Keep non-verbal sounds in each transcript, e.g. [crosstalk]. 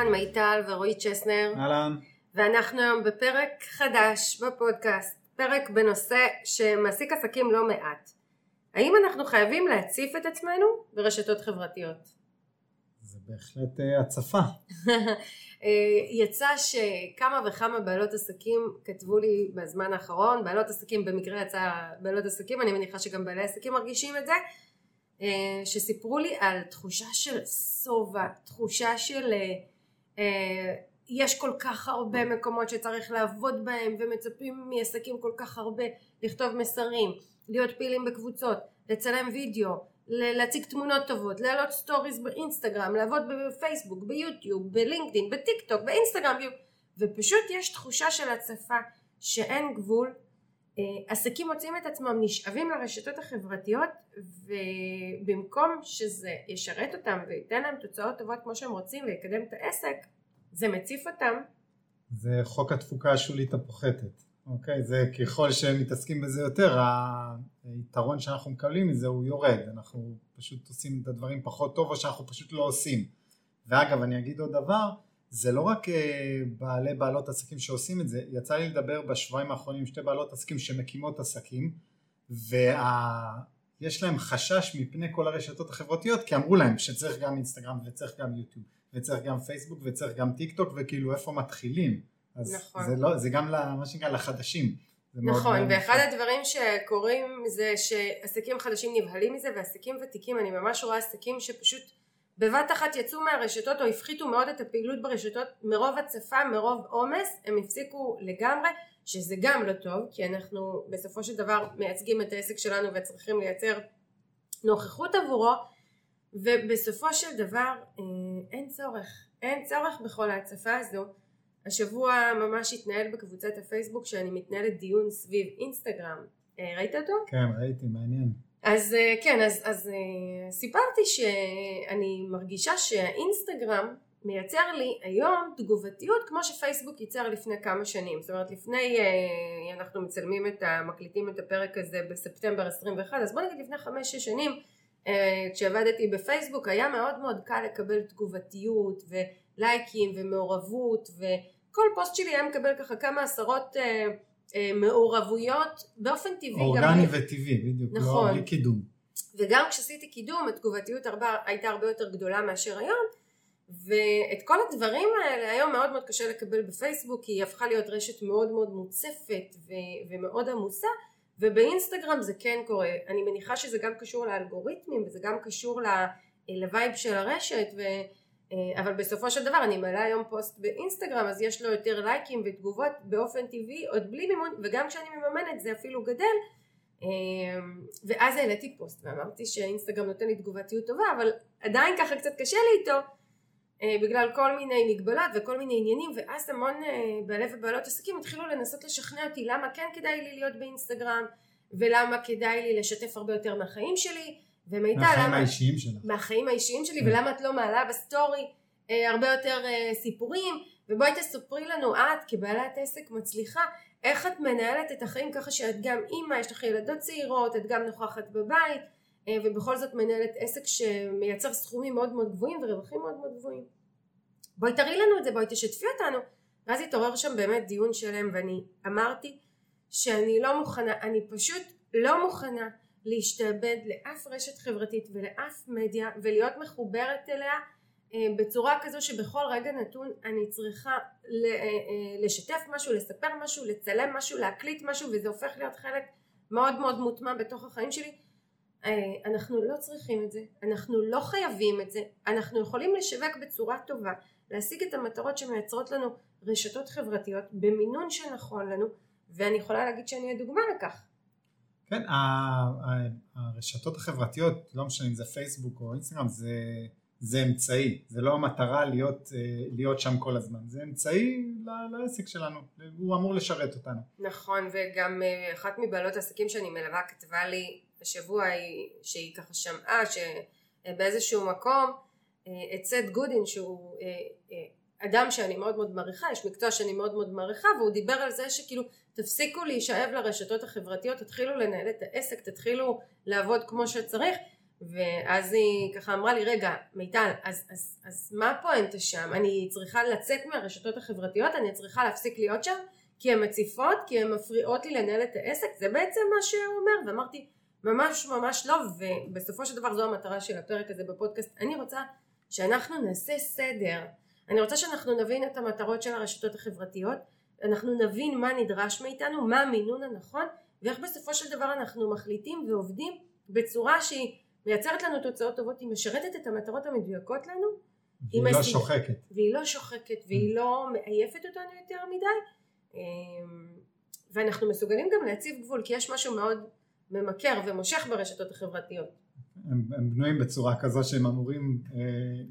כאן מיטל ורועי צ'סנר. אהלן. ואנחנו היום בפרק חדש בפודקאסט, פרק בנושא שמעסיק עסקים לא מעט. האם אנחנו חייבים להציף את עצמנו ברשתות חברתיות? זה בהחלט uh, הצפה. [laughs] אה, יצא שכמה וכמה בעלות עסקים כתבו לי בזמן האחרון, בעלות עסקים במקרה יצא בעלות עסקים, אני מניחה שגם בעלי עסקים מרגישים את זה, אה, שסיפרו לי על תחושה של שובע, תחושה של אה, יש כל כך הרבה מקומות שצריך לעבוד בהם ומצפים מעסקים כל כך הרבה לכתוב מסרים, להיות פעילים בקבוצות, לצלם וידאו, להציג תמונות טובות, להעלות stories באינסטגרם, לעבוד בפייסבוק, ביוטיוב, בלינקדאין, בטיק טוק, באינסטגרם ופשוט יש תחושה של הצפה שאין גבול אה, עסקים מוצאים את עצמם נשאבים לרשתות החברתיות ובמקום שזה ישרת אותם וייתן להם תוצאות טובות כמו שהם רוצים ויקדם את העסק זה מציף אותם. זה חוק התפוקה השולית הפוחתת אוקיי? זה ככל שהם מתעסקים בזה יותר היתרון שאנחנו מקבלים מזה הוא יורד. אנחנו פשוט עושים את הדברים פחות טוב או שאנחנו פשוט לא עושים. ואגב אני אגיד עוד דבר זה לא רק אה, בעלי בעלות עסקים שעושים את זה, יצא לי לדבר בשבועיים האחרונים עם שתי בעלות עסקים שמקימות עסקים ויש להם חשש מפני כל הרשתות החברתיות כי אמרו להם שצריך גם אינסטגרם וצריך גם יוטיוב וצריך גם פייסבוק וצריך גם טיק טוק וכאילו איפה מתחילים? אז נכון. זה, לא, זה גם מה שנקרא לחדשים. נכון ואחד הדברים שקורים זה שעסקים חדשים נבהלים מזה ועסקים ותיקים אני ממש רואה עסקים שפשוט בבת אחת יצאו מהרשתות או הפחיתו מאוד את הפעילות ברשתות מרוב הצפה, מרוב עומס, הם הפסיקו לגמרי, שזה גם לא טוב, כי אנחנו בסופו של דבר מייצגים את העסק שלנו וצריכים לייצר נוכחות עבורו, ובסופו של דבר אה, אין צורך, אין צורך בכל ההצפה הזו. השבוע ממש התנהל בקבוצת הפייסבוק שאני מתנהלת דיון סביב אינסטגרם. אה, ראית אותו? כן, ראיתי, מעניין. אז אה, כן, אז, אז אה, סיפרתי שאני מרגישה שהאינסטגרם מייצר לי היום תגובתיות כמו שפייסבוק ייצר לפני כמה שנים. זאת אומרת לפני, אה, אנחנו מצלמים את ה... מקליטים את הפרק הזה בספטמבר 21, אז בוא נגיד לפני 5-6 שנים כשעבדתי בפייסבוק היה מאוד מאוד קל לקבל תגובתיות ולייקים ומעורבות וכל פוסט שלי היה מקבל ככה כמה עשרות מעורבויות באופן טבעי. אורגני גם... וטבעי, בדיוק, לא נכון. לא בלי קידום. וגם כשעשיתי קידום התגובתיות הרבה, הייתה הרבה יותר גדולה מאשר היום ואת כל הדברים האלה היום מאוד מאוד קשה לקבל בפייסבוק כי היא הפכה להיות רשת מאוד מאוד מוצפת ו- ומאוד עמוסה ובאינסטגרם זה כן קורה אני מניחה שזה גם קשור לאלגוריתמים וזה גם קשור ל vibe של הרשת ו- אה, אבל בסופו של דבר אני מעלה היום פוסט באינסטגרם אז יש לו יותר לייקים ותגובות באופן טבעי עוד בלי מימון וגם כשאני מממנת זה אפילו גדל. אה, ואז העליתי פוסט ואמרתי שאינסטגרם נותן לי תגובתיות טובה אבל עדיין ככה קצת קשה לי איתו אה, בגלל כל מיני מגבלות וכל מיני עניינים ואז המון בעלי ובעלות עסקים התחילו לנסות לשכנע אותי למה כן כדאי לי להיות באינסטגרם ולמה כדאי לי לשתף הרבה יותר מהחיים שלי ומיטל מהחיים למה... האישיים שלך. מהחיים האישיים שלי, ולמה את לא מעלה ב story אה, הרבה יותר אה, סיפורים, ובואי תספרי לנו את כבעלת עסק מצליחה, איך את מנהלת את החיים ככה שאת גם אימא, יש לך ילדות צעירות, את גם נוכחת בבית, אה, ובכל זאת מנהלת עסק שמייצר סכומים מאוד מאוד גבוהים ורווחים מאוד מאוד גבוהים. בואי תראי לנו את זה, בואי תשתפי אותנו. ואז התעורר שם באמת דיון שלם, ואני אמרתי שאני לא מוכנה, אני פשוט לא מוכנה להשתעבד לאף רשת חברתית ולאף מדיה ולהיות מחוברת אליה אה, בצורה כזו שבכל רגע נתון אני צריכה אה, אה, לשתף משהו, לספר משהו, לצלם משהו, להקליט משהו וזה הופך להיות חלק מאוד מאוד מוטמע בתוך החיים שלי. אנחנו לא צריכים את זה, אנחנו לא חייבים את זה, אנחנו יכולים לשווק בצורה טובה, להשיג את המטרות שמייצרות לנו רשתות חברתיות במינון שנכון לנו ואני יכולה להגיד שאני הדוגמה לכך כן, הרשתות החברתיות, לא משנה אם זה פייסבוק או אינסטגרם, זה, זה אמצעי, זה לא המטרה להיות, אה, להיות שם כל הזמן, זה אמצעי לעסק שלנו, הוא אמור לשרת אותנו. נכון, וגם אה, אחת מבעלות העסקים שאני מלווה כתבה לי השבוע שהיא ככה שמעה שבאיזשהו מקום אה, את סט גודין שהוא אדם שאני מאוד מאוד מעריכה, יש מקצוע שאני מאוד מאוד מעריכה והוא דיבר על זה שכאילו תפסיקו להישאב לרשתות החברתיות, תתחילו לנהל את העסק, תתחילו לעבוד כמו שצריך ואז היא ככה אמרה לי, רגע, מיטל, אז, אז, אז מה הפואנטה שם? אני צריכה לצאת מהרשתות החברתיות? אני צריכה להפסיק להיות שם? כי הן מציפות? כי הן מפריעות לי לנהל את העסק? זה בעצם מה שהוא אומר, ואמרתי, ממש ממש לא, ובסופו של דבר זו המטרה של הפרק הזה בפודקאסט. אני רוצה שאנחנו נעשה סדר. אני רוצה שאנחנו נבין את המטרות של הרשתות החברתיות, אנחנו נבין מה נדרש מאיתנו, מה המינון הנכון, ואיך בסופו של דבר אנחנו מחליטים ועובדים בצורה שהיא מייצרת לנו תוצאות טובות, היא משרתת את המטרות המדויקות לנו. והיא לא. שוחקת. והיא לא שוחקת, והיא לא מעייפת אותנו יותר מדי, אמ, ואנחנו מסוגלים גם להציב גבול, כי יש משהו מאוד ממכר ומושך ברשתות החברתיות. הם, הם בנויים בצורה כזו שהם אמורים, אה,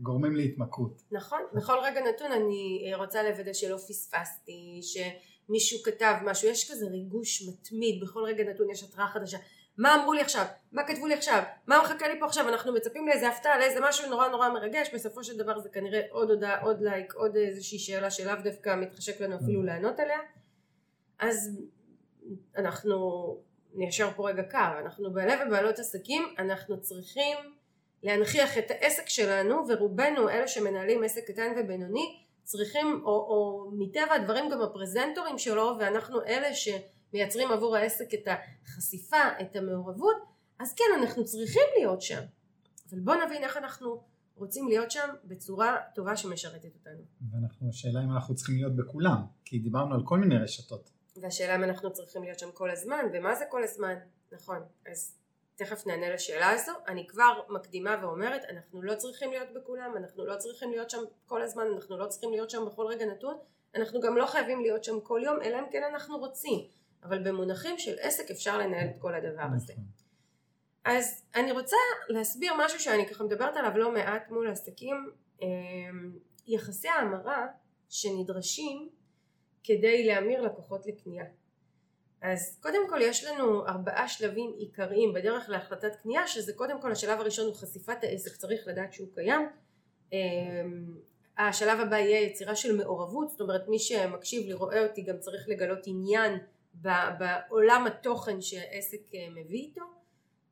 גורמים להתמכרות. נכון, בכל רגע נתון אני אה, רוצה לוודא שלא פספסתי, שמישהו כתב משהו, יש כזה ריגוש מתמיד, בכל רגע נתון יש התראה חדשה. מה אמרו לי עכשיו? מה כתבו לי עכשיו? מה מחכה לי פה עכשיו? אנחנו מצפים לאיזה הפתעה, לאיזה משהו נורא נורא מרגש, בסופו של דבר זה כנראה עוד הודעה, עוד לייק, עוד איזושהי שאלה שלאו דווקא מתחשק לנו אפילו לענות עליה. אז אנחנו ניישר פה רגע קו, אנחנו בעלי ובעלות עסקים, אנחנו צריכים להנכיח את העסק שלנו, ורובנו אלה שמנהלים עסק קטן ובינוני, צריכים, או, או מטבע הדברים גם הפרזנטורים שלו, ואנחנו אלה שמייצרים עבור העסק את החשיפה, את המעורבות, אז כן, אנחנו צריכים להיות שם. אבל בואו נבין איך אנחנו רוצים להיות שם בצורה טובה שמשרתת אותנו. ואנחנו, השאלה אם אנחנו צריכים להיות בכולם, כי דיברנו על כל מיני רשתות. והשאלה אם אנחנו צריכים להיות שם כל הזמן, ומה זה כל הזמן, נכון, אז תכף נענה לשאלה הזו, אני כבר מקדימה ואומרת, אנחנו לא צריכים להיות בכולם, אנחנו לא צריכים להיות שם כל הזמן, אנחנו לא צריכים להיות שם בכל רגע נתון, אנחנו גם לא חייבים להיות שם כל יום, אלא אם כן אנחנו רוצים, אבל במונחים של עסק אפשר לנהל את כל הדבר הזה. נכון. אז אני רוצה להסביר משהו שאני ככה מדברת עליו לא מעט מול עסקים, אמ, יחסי ההמרה שנדרשים כדי להמיר לקוחות לקנייה. אז קודם כל יש לנו ארבעה שלבים עיקריים בדרך להחלטת קנייה שזה קודם כל השלב הראשון הוא חשיפת העסק צריך לדעת שהוא קיים. אמ, השלב הבא יהיה יצירה של מעורבות זאת אומרת מי שמקשיב לי רואה אותי גם צריך לגלות עניין בעולם התוכן שהעסק אה, מביא איתו.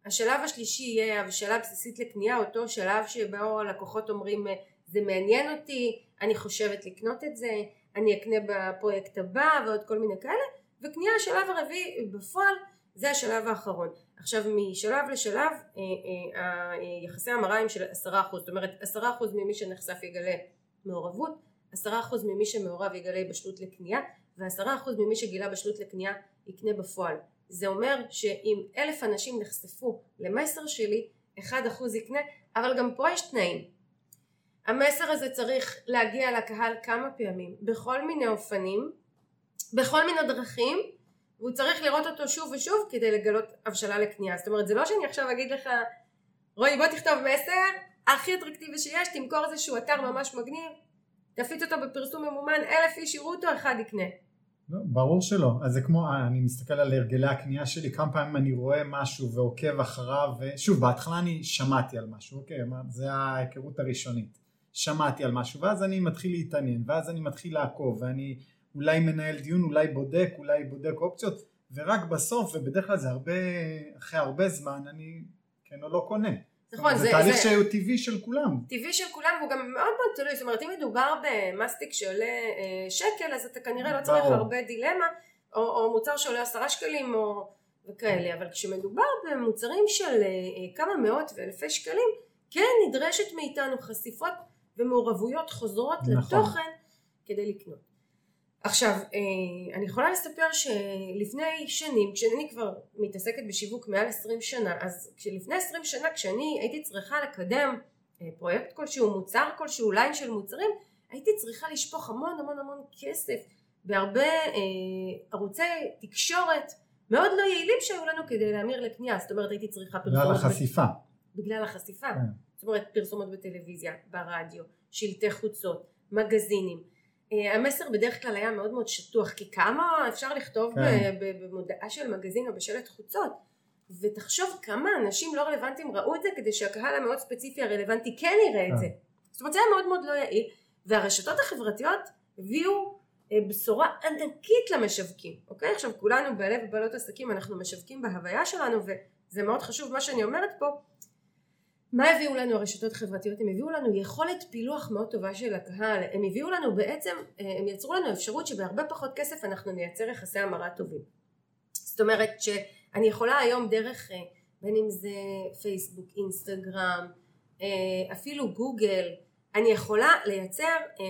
השלב השלישי יהיה השאלה בסיסית לקנייה אותו שלב שבו הלקוחות אומרים זה מעניין אותי אני חושבת לקנות את זה אני אקנה בפרויקט הבא ועוד כל מיני כאלה וקנייה השלב הרביעי בפועל זה השלב האחרון. עכשיו משלב לשלב אה, אה, יחסי המרה הם של עשרה אחוז זאת אומרת עשרה אחוז ממי שנחשף יגלה מעורבות עשרה אחוז ממי שמעורב יגלה בשלות לקנייה ועשרה אחוז ממי שגילה בשלות לקנייה יקנה בפועל. זה אומר שאם אלף אנשים נחשפו למסר שלי אחד אחוז יקנה אבל גם פה יש תנאים המסר הזה צריך להגיע לקהל כמה פעמים, בכל מיני אופנים, בכל מיני דרכים, והוא צריך לראות אותו שוב ושוב כדי לגלות הבשלה לקנייה. זאת אומרת, זה לא שאני עכשיו אגיד לך, רועי בוא תכתוב מסר, הכי אטרקטיבי שיש, תמכור איזשהו אתר ממש מגניב, תפיץ אותו בפרסום ממומן, אלף איש יראו אותו, אחד יקנה. לא, ברור שלא, אז זה כמו, אני מסתכל על הרגלי הקנייה שלי, כמה פעמים אני רואה משהו ועוקב אחריו, ושוב, בהתחלה אני שמעתי על משהו, אוקיי, זה ההיכרות הראשונית. שמעתי על משהו ואז אני מתחיל להתעניין ואז אני מתחיל לעקוב ואני אולי מנהל דיון אולי בודק אולי בודק אופציות ורק בסוף ובדרך כלל זה הרבה אחרי הרבה זמן אני כן או לא קונה נכון, זה, זה תהליך זה... שהוא טבעי של כולם. טבעי של כולם והוא גם מאוד מאוד תלוי, זאת אומרת אם מדובר במסטיק שעולה אה, שקל אז אתה כנראה לא צריך ברור. הרבה דילמה או, או מוצר שעולה עשרה שקלים או וכאלה, אבל כשמדובר במוצרים של אה, כמה מאות ואלפי שקלים כן נדרשת מאיתנו חשיפות ומעורבויות חוזרות נכון. לתוכן כדי לקנות. עכשיו, אה, אני יכולה לספר שלפני שנים, כשאני כבר מתעסקת בשיווק מעל 20 שנה, אז לפני 20 שנה כשאני הייתי צריכה לקדם אה, פרויקט כלשהו, מוצר כלשהו, ליין של מוצרים, הייתי צריכה לשפוך המון המון המון כסף בהרבה אה, ערוצי תקשורת מאוד לא יעילים שהיו לנו כדי להמיר לקנייה, זאת אומרת הייתי צריכה פרסומות... בגלל החשיפה. בגלל החשיפה. כן. זאת אומרת פרסומות בטלוויזיה, ברדיו, שלטי חוצות, מגזינים. אה, המסר בדרך כלל היה מאוד מאוד שטוח כי כמה אפשר לכתוב כן. במודעה של מגזין או בשלט חוצות ותחשוב כמה אנשים לא רלוונטיים ראו את זה כדי שהקהל המאוד ספציפי הרלוונטי כן יראה את כן. זה זאת אומרת זה היה מאוד מאוד לא יעיל והרשתות החברתיות הביאו אה, בשורה ענקית למשווקים אוקיי עכשיו כולנו בעלי ובעלות עסקים אנחנו משווקים בהוויה שלנו וזה מאוד חשוב מה שאני אומרת פה מה הביאו לנו הרשתות החברתיות? הם הביאו לנו יכולת פילוח מאוד טובה של הקהל, הם הביאו לנו בעצם, הם יצרו לנו אפשרות שבהרבה פחות כסף אנחנו נייצר יחסי המרה טובים. זאת אומרת שאני יכולה היום דרך אה, בין אם זה פייסבוק, אינסטגרם, אה, אפילו גוגל, אני יכולה לייצר, אה,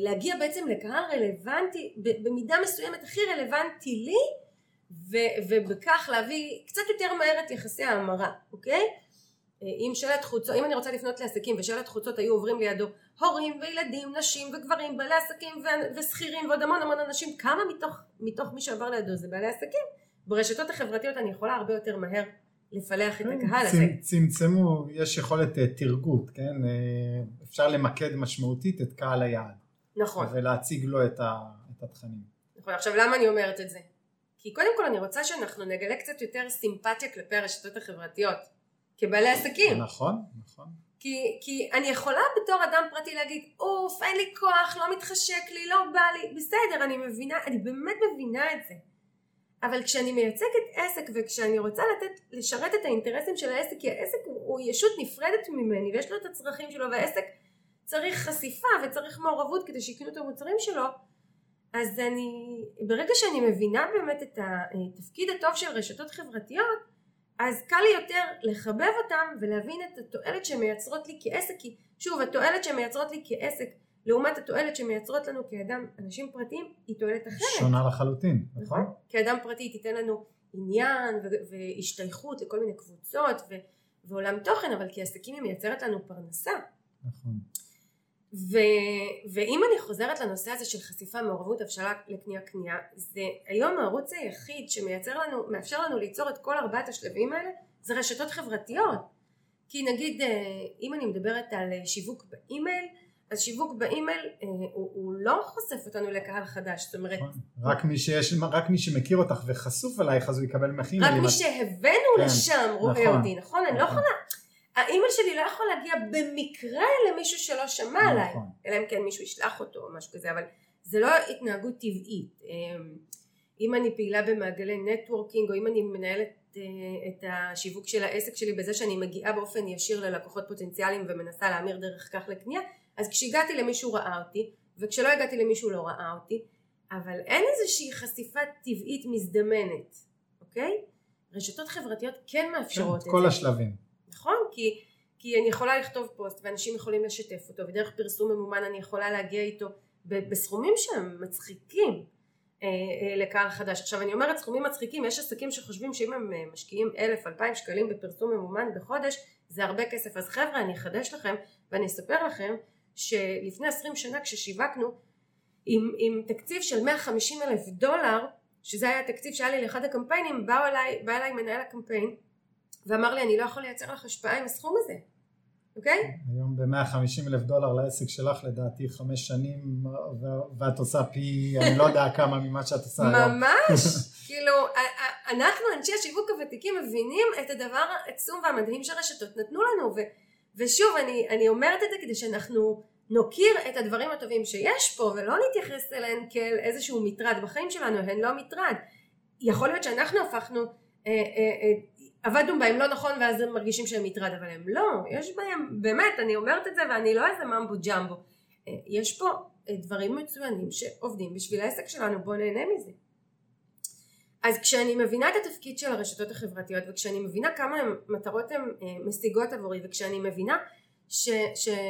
להגיע בעצם לקהל רלוונטי, במידה מסוימת הכי רלוונטי לי ובכך להביא קצת יותר מהר את יחסי ההמרה, אוקיי? אם שלט חוצות, אם אני רוצה לפנות לעסקים ושלט חוצות היו עוברים לידו הורים וילדים, נשים וגברים, בעלי עסקים ושכירים ועוד המון המון אנשים, כמה מתוך, מתוך מי שעבר לידו זה בעלי עסקים? ברשתות החברתיות אני יכולה הרבה יותר מהר לפלח את כן, הקהל הזה. צמצמו, יש יכולת אה, תרגות, כן? אה, אפשר למקד משמעותית את קהל היעד. נכון. ולהציג לו את, התכנים. נכון, עכשיו למה אני אומרת את זה? כי קודם כל אני רוצה שאנחנו נגלה קצת יותר סימפתיה כלפי הרשתות החברתיות. כבעלי עסקים. נכון, נכון. כי, כי אני יכולה בתור אדם פרטי להגיד, אוף, אין לי כוח, לא מתחשק לי, לא בא לי, בסדר, אני מבינה, אני באמת מבינה את זה. אבל כשאני מייצגת עסק וכשאני רוצה לתת, לשרת את האינטרסים של העסק, כי העסק הוא, הוא ישות נפרדת ממני ויש לו את הצרכים שלו והעסק צריך חשיפה וצריך מעורבות כדי שיקנו את המוצרים שלו, אז אני, ברגע שאני מבינה באמת את התפקיד הטוב של רשתות חברתיות, אז קל לי יותר לחבב אותם ולהבין את התועלת שהן מייצרות לי כעסק כי שוב התועלת שהן מייצרות לי כעסק לעומת התועלת שמייצרות לנו כאדם אנשים פרטיים היא תועלת אחרת שונה לחלוטין נכון? נכון? כאדם פרטי היא תיתן לנו עניין והשתייכות לכל מיני קבוצות ו- ועולם תוכן אבל כעסקים היא מייצרת לנו פרנסה נכון ו, ואם אני חוזרת לנושא הזה של חשיפה מעורבות הבשלה לקנייה קנייה זה היום הערוץ היחיד שמייצר לנו מאפשר לנו ליצור את כל ארבעת השלבים האלה זה רשתות חברתיות כי נגיד אה, אם אני מדברת על אה, שיווק באימייל אז שיווק באימייל אה, הוא, הוא לא חושף אותנו לקהל חדש זאת אומרת נכון. רק מי, שיש, רק מי שמכיר אותך וחשוף אלייך אז הוא יקבל מחיר רק מי שהבאנו כן, לשם רואה נכון, אותי נכון? אני לא יכולה האימייל שלי לא יכול להגיע במקרה למישהו שלא שמע נכון. עליי, אלא אם כן מישהו ישלח אותו או משהו כזה, אבל זה לא התנהגות טבעית. אמ, אם אני פעילה במעגלי networking או אם אני מנהלת אה, את השיווק של העסק שלי בזה שאני מגיעה באופן ישיר ללקוחות פוטנציאליים ומנסה להמיר דרך כך לקנייה, אז כשהגעתי למישהו ראה אותי, וכשלא הגעתי למישהו לא ראה אותי, אבל אין איזושהי חשיפה טבעית מזדמנת, אוקיי? רשתות חברתיות כן מאפשרות כן, את זה. כל השלבים. נכון? כי, כי אני יכולה לכתוב פוסט ואנשים יכולים לשתף אותו ודרך פרסום ממומן אני יכולה להגיע איתו בסכומים שהם מצחיקים אה, אה, לקהל חדש. עכשיו אני אומרת סכומים מצחיקים, יש עסקים שחושבים שאם הם אה, משקיעים אלף, אלפיים שקלים בפרסום ממומן בחודש זה הרבה כסף. אז חבר'ה אני אחדש לכם ואני אספר לכם שלפני עשרים שנה כששיווקנו עם, עם תקציב של 150 אלף דולר שזה היה התקציב שהיה לי לאחד הקמפיינים בא אליי, בא אליי מנהל הקמפיין ואמר לי אני לא יכול לייצר לך השפעה עם הסכום הזה, אוקיי? היום ב-150 אלף דולר לעסק שלך לדעתי חמש שנים ואת עושה פי אני לא יודע כמה ממה שאת עושה היום. ממש, [laughs] כאילו אנחנו אנשי השיווק הוותיקים מבינים את הדבר העצום והמדהים שהרשתות נתנו לנו ו, ושוב אני, אני אומרת את זה כדי שאנחנו נוקיר את הדברים הטובים שיש פה ולא נתייחס אליהן כאל איזשהו מטרד בחיים שלנו, הן לא מטרד. יכול להיות שאנחנו הפכנו אה, אה, אה, עבדנו בהם לא נכון ואז הם מרגישים שהם מטרד אבל הם לא. יש בהם באמת אני אומרת את זה ואני לא איזה ממבו ג'מבו. אה, יש פה אה, דברים מצוינים שעובדים בשביל העסק שלנו בוא נהנה מזה. אז כשאני מבינה את התפקיד של הרשתות החברתיות וכשאני מבינה כמה מטרות הן אה, משיגות עבורי וכשאני מבינה שהן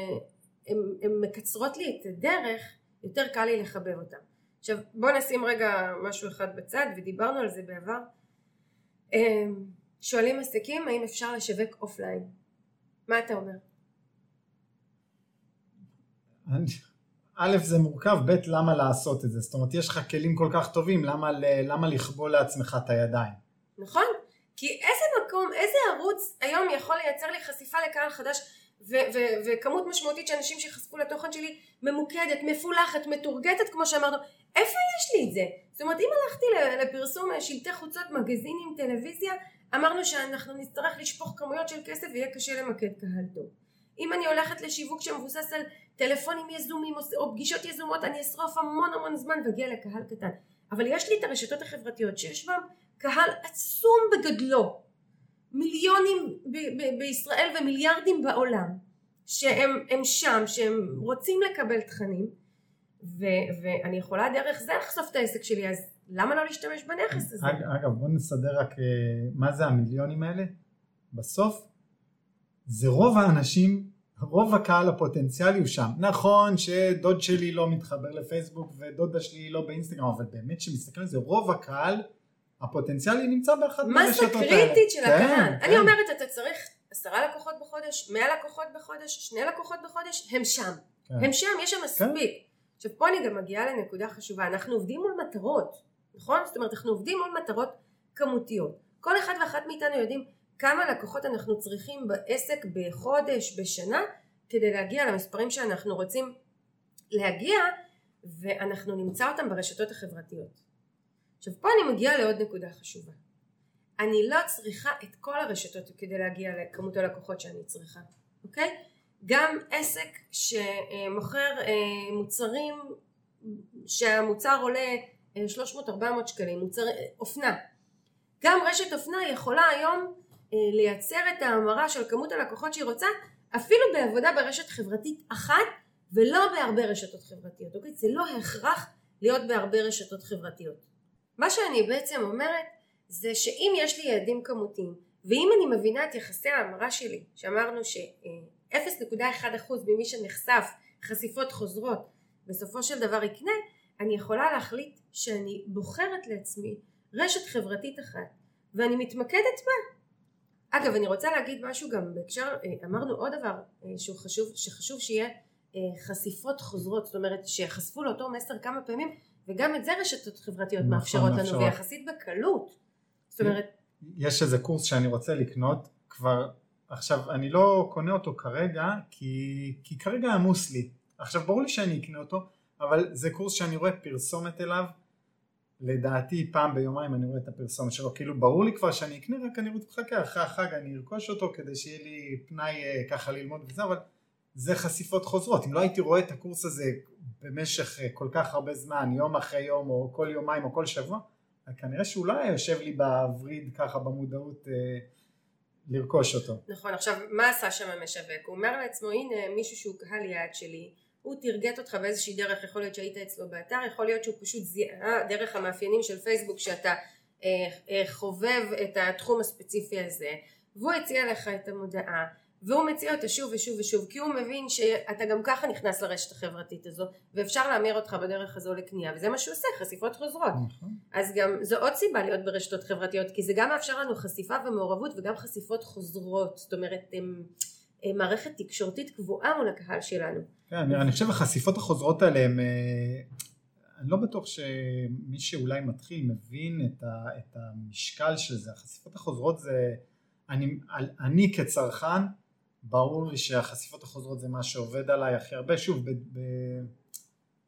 מקצרות לי את הדרך יותר קל לי לחבב אותן עכשיו בוא נשים רגע משהו אחד בצד ודיברנו על זה בעבר שואלים עסקים האם אפשר לשווק אופליין. מה אתה אומר? א' זה מורכב, ב' למה לעשות את זה, זאת אומרת יש לך כלים כל כך טובים, למה, למה לכבול לעצמך את הידיים? נכון, כי איזה מקום, איזה ערוץ היום יכול לייצר לי חשיפה לקהל חדש ו- ו- וכמות משמעותית של אנשים שחשפו לתוכן שלי ממוקדת, מפולחת, מתורגטת כמו שאמרנו, איפה יש לי את זה? זאת אומרת אם הלכתי לפרסום שלטי חוצות, מגזינים, טלוויזיה, אמרנו שאנחנו נצטרך לשפוך כמויות של כסף ויהיה קשה למקד קהל טוב. אם אני הולכת לשיווק שמבוסס על טלפונים יזומים או פגישות יזומות אני אשרוף המון המון זמן ואגיע לקהל קטן. אבל יש לי את הרשתות החברתיות שיש בהם קהל עצום בגדלו מיליונים ב- ב- בישראל ומיליארדים בעולם שהם הם שם, שהם רוצים לקבל תכנים ו- ואני יכולה דרך זה לחשוף את העסק שלי אז למה לא להשתמש בנכס הזה? אג- אגב בוא נסדר רק אה, מה זה המיליונים האלה בסוף זה רוב האנשים רוב הקהל הפוטנציאלי הוא שם נכון שדוד שלי לא מתחבר לפייסבוק ודודה שלי לא באינסטגרם אבל באמת שמסתכלים על זה רוב הקהל הפוטנציאלי נמצא באחת מהרשתות האלה קריטית של כן, הקהל. כן. אני אומרת, אתה צריך עשרה לקוחות בחודש, מאה לקוחות בחודש, שני לקוחות בחודש, הם שם. כן. הם שם, יש שם מספיק. עכשיו פה אני גם מגיעה לנקודה חשובה, אנחנו עובדים מול מטרות, נכון? זאת אומרת, אנחנו עובדים מול מטרות כמותיות. כל אחד ואחת מאיתנו יודעים כמה לקוחות אנחנו צריכים בעסק בחודש, בשנה, כדי להגיע למספרים שאנחנו רוצים להגיע, ואנחנו נמצא אותם ברשתות החברתיות. עכשיו פה אני מגיעה לעוד נקודה חשובה. אני לא צריכה את כל הרשתות כדי להגיע לכמות הלקוחות שאני צריכה, אוקיי? גם עסק שמוכר אה, מוצרים שהמוצר עולה 300-400 שקלים, מוצר אה, אופנה. גם רשת אופנה יכולה היום אה, לייצר את ההמרה של כמות הלקוחות שהיא רוצה אפילו בעבודה ברשת חברתית אחת ולא בהרבה רשתות חברתיות, אוקיי? זה לא הכרח להיות בהרבה רשתות חברתיות. מה שאני בעצם אומרת זה שאם יש לי יעדים כמותיים ואם אני מבינה את יחסי ההמרה שלי שאמרנו ש-0.1% ממי שנחשף חשיפות חוזרות בסופו של דבר יקנה אני יכולה להחליט שאני בוחרת לעצמי רשת חברתית אחת ואני מתמקדת בה. אגב אני רוצה להגיד משהו גם בהקשר אמרנו עוד דבר שהוא חשוב שחשוב שיהיה חשיפות חוזרות זאת אומרת שיחשפו לאותו מסר כמה פעמים וגם את זה רשתות חברתיות נכון, מאפשרות לנו מאפשרות. ויחסית בקלות. זאת אומרת יש איזה קורס שאני רוצה לקנות כבר עכשיו אני לא קונה אותו כרגע כי, כי כרגע עמוס לי. עכשיו ברור לי שאני אקנה אותו אבל זה קורס שאני רואה פרסומת אליו לדעתי פעם ביומיים אני רואה את הפרסומת שלו כאילו ברור לי כבר שאני אקנה רק אני רוצה לחכה אחרי החג אני ארכוש אותו כדי שיהיה לי פנאי אה, ככה ללמוד וזה אבל זה חשיפות חוזרות אם לא הייתי רואה את הקורס הזה במשך אה, כל כך הרבה זמן יום אחרי יום או כל יומיים או כל שבוע כנראה שהוא לא היה יושב לי בווריד ככה במודעות אה, לרכוש אותו. נכון עכשיו מה עשה שם המשווק הוא אומר לעצמו הנה מישהו שהוא קהל יעד שלי הוא תרגט אותך באיזושהי דרך יכול להיות שהיית אצלו באתר יכול להיות שהוא פשוט זיהה דרך המאפיינים של פייסבוק שאתה אה, אה, חובב את התחום הספציפי הזה. והוא הציע לך את המודעה והוא מציע אותה שוב ושוב ושוב כי הוא מבין שאתה גם ככה נכנס לרשת החברתית הזו ואפשר להמיר אותך בדרך הזו לקנייה וזה מה שהוא עושה חשיפות חוזרות. נכון. אז גם זו עוד סיבה להיות ברשתות חברתיות כי זה גם מאפשר לנו חשיפה ומעורבות וגם חשיפות חוזרות. זאת אומרת הם, מערכת תקשורתית קבועה מול הקהל שלנו. כן, אני, אני חושב החשיפות החוזרות האלה הם, אה, אני לא בטוח שמי שאולי מתחיל מבין את, ה, את המשקל של זה, החשיפות החוזרות זה, אני, אני כצרכן ברור לי שהחשיפות החוזרות זה מה שעובד עליי הכי הרבה, שוב ב, ב,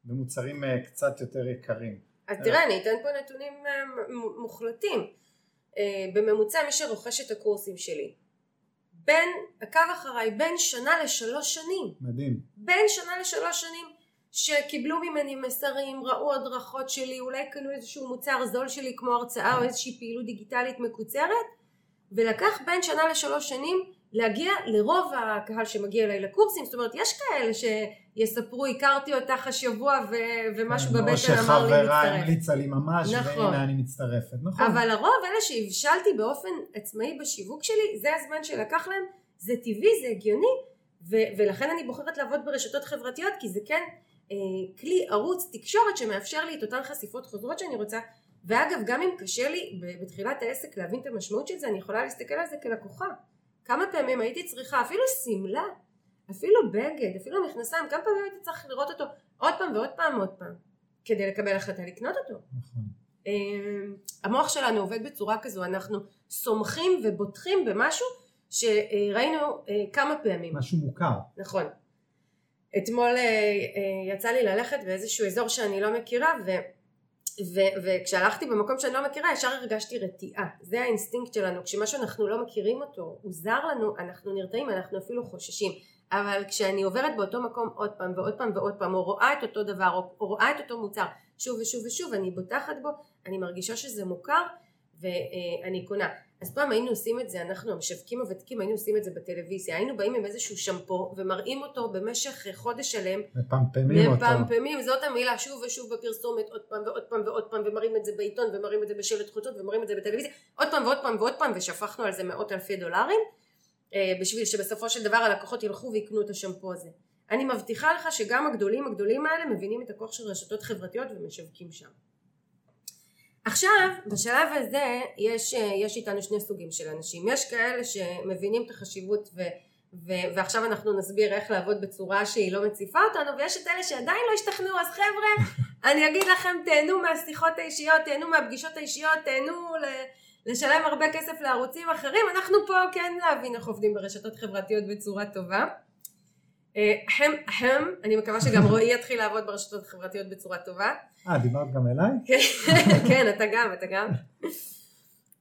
במוצרים אה, קצת יותר יקרים. אז תראה אני אתן פה נתונים אה, מוחלטים. אה, בממוצע מי שרוכש את הקורסים שלי בין, עקב אחריי, בין שנה לשלוש שנים מדהים. בין שנה לשלוש שנים שקיבלו ממני מסרים, ראו הדרכות שלי, אולי קנו איזשהו מוצר זול שלי כמו הרצאה או איזושהי פעילות דיגיטלית מקוצרת ולקח בין שנה לשלוש שנים להגיע לרוב הקהל שמגיע אליי לקורסים, זאת אומרת יש כאלה שיספרו הכרתי אותך השבוע ו- ומשהו כן, או בבטן אמר לי שחברה מצטרף המליצה לי ממש, נכון. והנה אני מצטרפת, נכון. אבל הרוב אלה שהבשלתי באופן עצמאי בשיווק שלי זה הזמן שלקח להם זה טבעי זה הגיוני ו- ולכן אני בוחרת לעבוד ברשתות חברתיות כי זה כן אה, כלי ערוץ תקשורת שמאפשר לי את אותן חשיפות חוזרות שאני רוצה ואגב גם אם קשה לי בתחילת העסק להבין את המשמעות של זה אני יכולה להסתכל על זה כלקוחה כמה פעמים הייתי צריכה אפילו שמלה אפילו בגד אפילו מכנסיים כמה פעמים הייתי צריך לראות אותו עוד פעם ועוד פעם ועוד פעם כדי לקבל החלטה לקנות אותו נכון. אה, המוח שלנו עובד בצורה כזו אנחנו סומכים ובוטחים במשהו שראינו אה, כמה פעמים משהו מוכר. נכון אתמול אה, אה, יצא לי ללכת באיזשהו אזור שאני לא מכירה ו, ו, וכשהלכתי במקום שאני לא מכירה ישר הרגשתי רתיעה. זה האינסטינקט שלנו. כשמשהו אנחנו לא מכירים אותו הוא זר לנו אנחנו נרתעים אנחנו אפילו חוששים. אבל כשאני עוברת באותו מקום עוד פעם ועוד פעם ועוד פעם או רואה את אותו דבר או, או רואה את אותו מוצר שוב ושוב ושוב אני בוטחת בו אני מרגישה שזה מוכר ואני קונה אז פעם היינו עושים את זה, אנחנו המשווקים הוותיקים היינו עושים את זה בטלוויזיה, היינו באים עם איזשהו שמפו ומראים אותו במשך חודש שלם, מפמפמים אותו. מפמפמים, זאת המילה, שוב ושוב בפרסומת, עוד פעם ועוד פעם ועוד פעם, ומראים את זה בעיתון, ומראים את זה בשלט חוצות, ומראים את זה בטלוויזיה, עוד פעם ועוד פעם ועוד פעם, ושפכנו על זה מאות אלפי דולרים, אה, בשביל שבסופו של דבר הלקוחות ילכו ויקנו את השמפו הזה. אני מבטיחה לך שגם הגדולים הגדולים האלה מבינים את הכוח של רשתות חברתיות ומשווקים שם. עכשיו, בשלב הזה יש, יש איתנו שני סוגים של אנשים. יש כאלה שמבינים את החשיבות ו, ו, ועכשיו אנחנו נסביר איך לעבוד בצורה שהיא לא מציפה אותנו, ויש את אלה שעדיין לא השתכנעו, אז חבר'ה, [laughs] אני אגיד לכם, תהנו מהשיחות האישיות, תהנו מהפגישות האישיות, תהנו ל... לשלם הרבה כסף לערוצים אחרים, אנחנו פה כן להבין איך עובדים ברשתות חברתיות בצורה טובה. הם, הם, אני מקווה שגם רועי יתחיל לעבוד ברשתות החברתיות בצורה טובה. אה, דיברת גם אליי? כן, [laughs] אתה גם, אתה גם.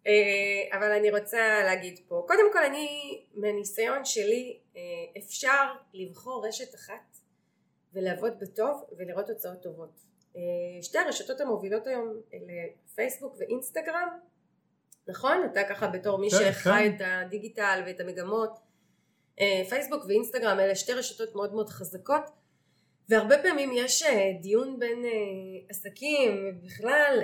אה, אבל אני רוצה להגיד פה, קודם כל אני, מהניסיון שלי, אה, אפשר לבחור רשת אחת ולעבוד בטוב ולראות תוצאות טובות. אה, שתי הרשתות המובילות היום אלה פייסבוק ואינסטגרם, נכון? אתה ככה בתור מי כן, שחי כן. את הדיגיטל ואת המגמות, אה, פייסבוק ואינסטגרם אלה שתי רשתות מאוד מאוד חזקות והרבה פעמים יש אה, דיון בין אה, עסקים בכלל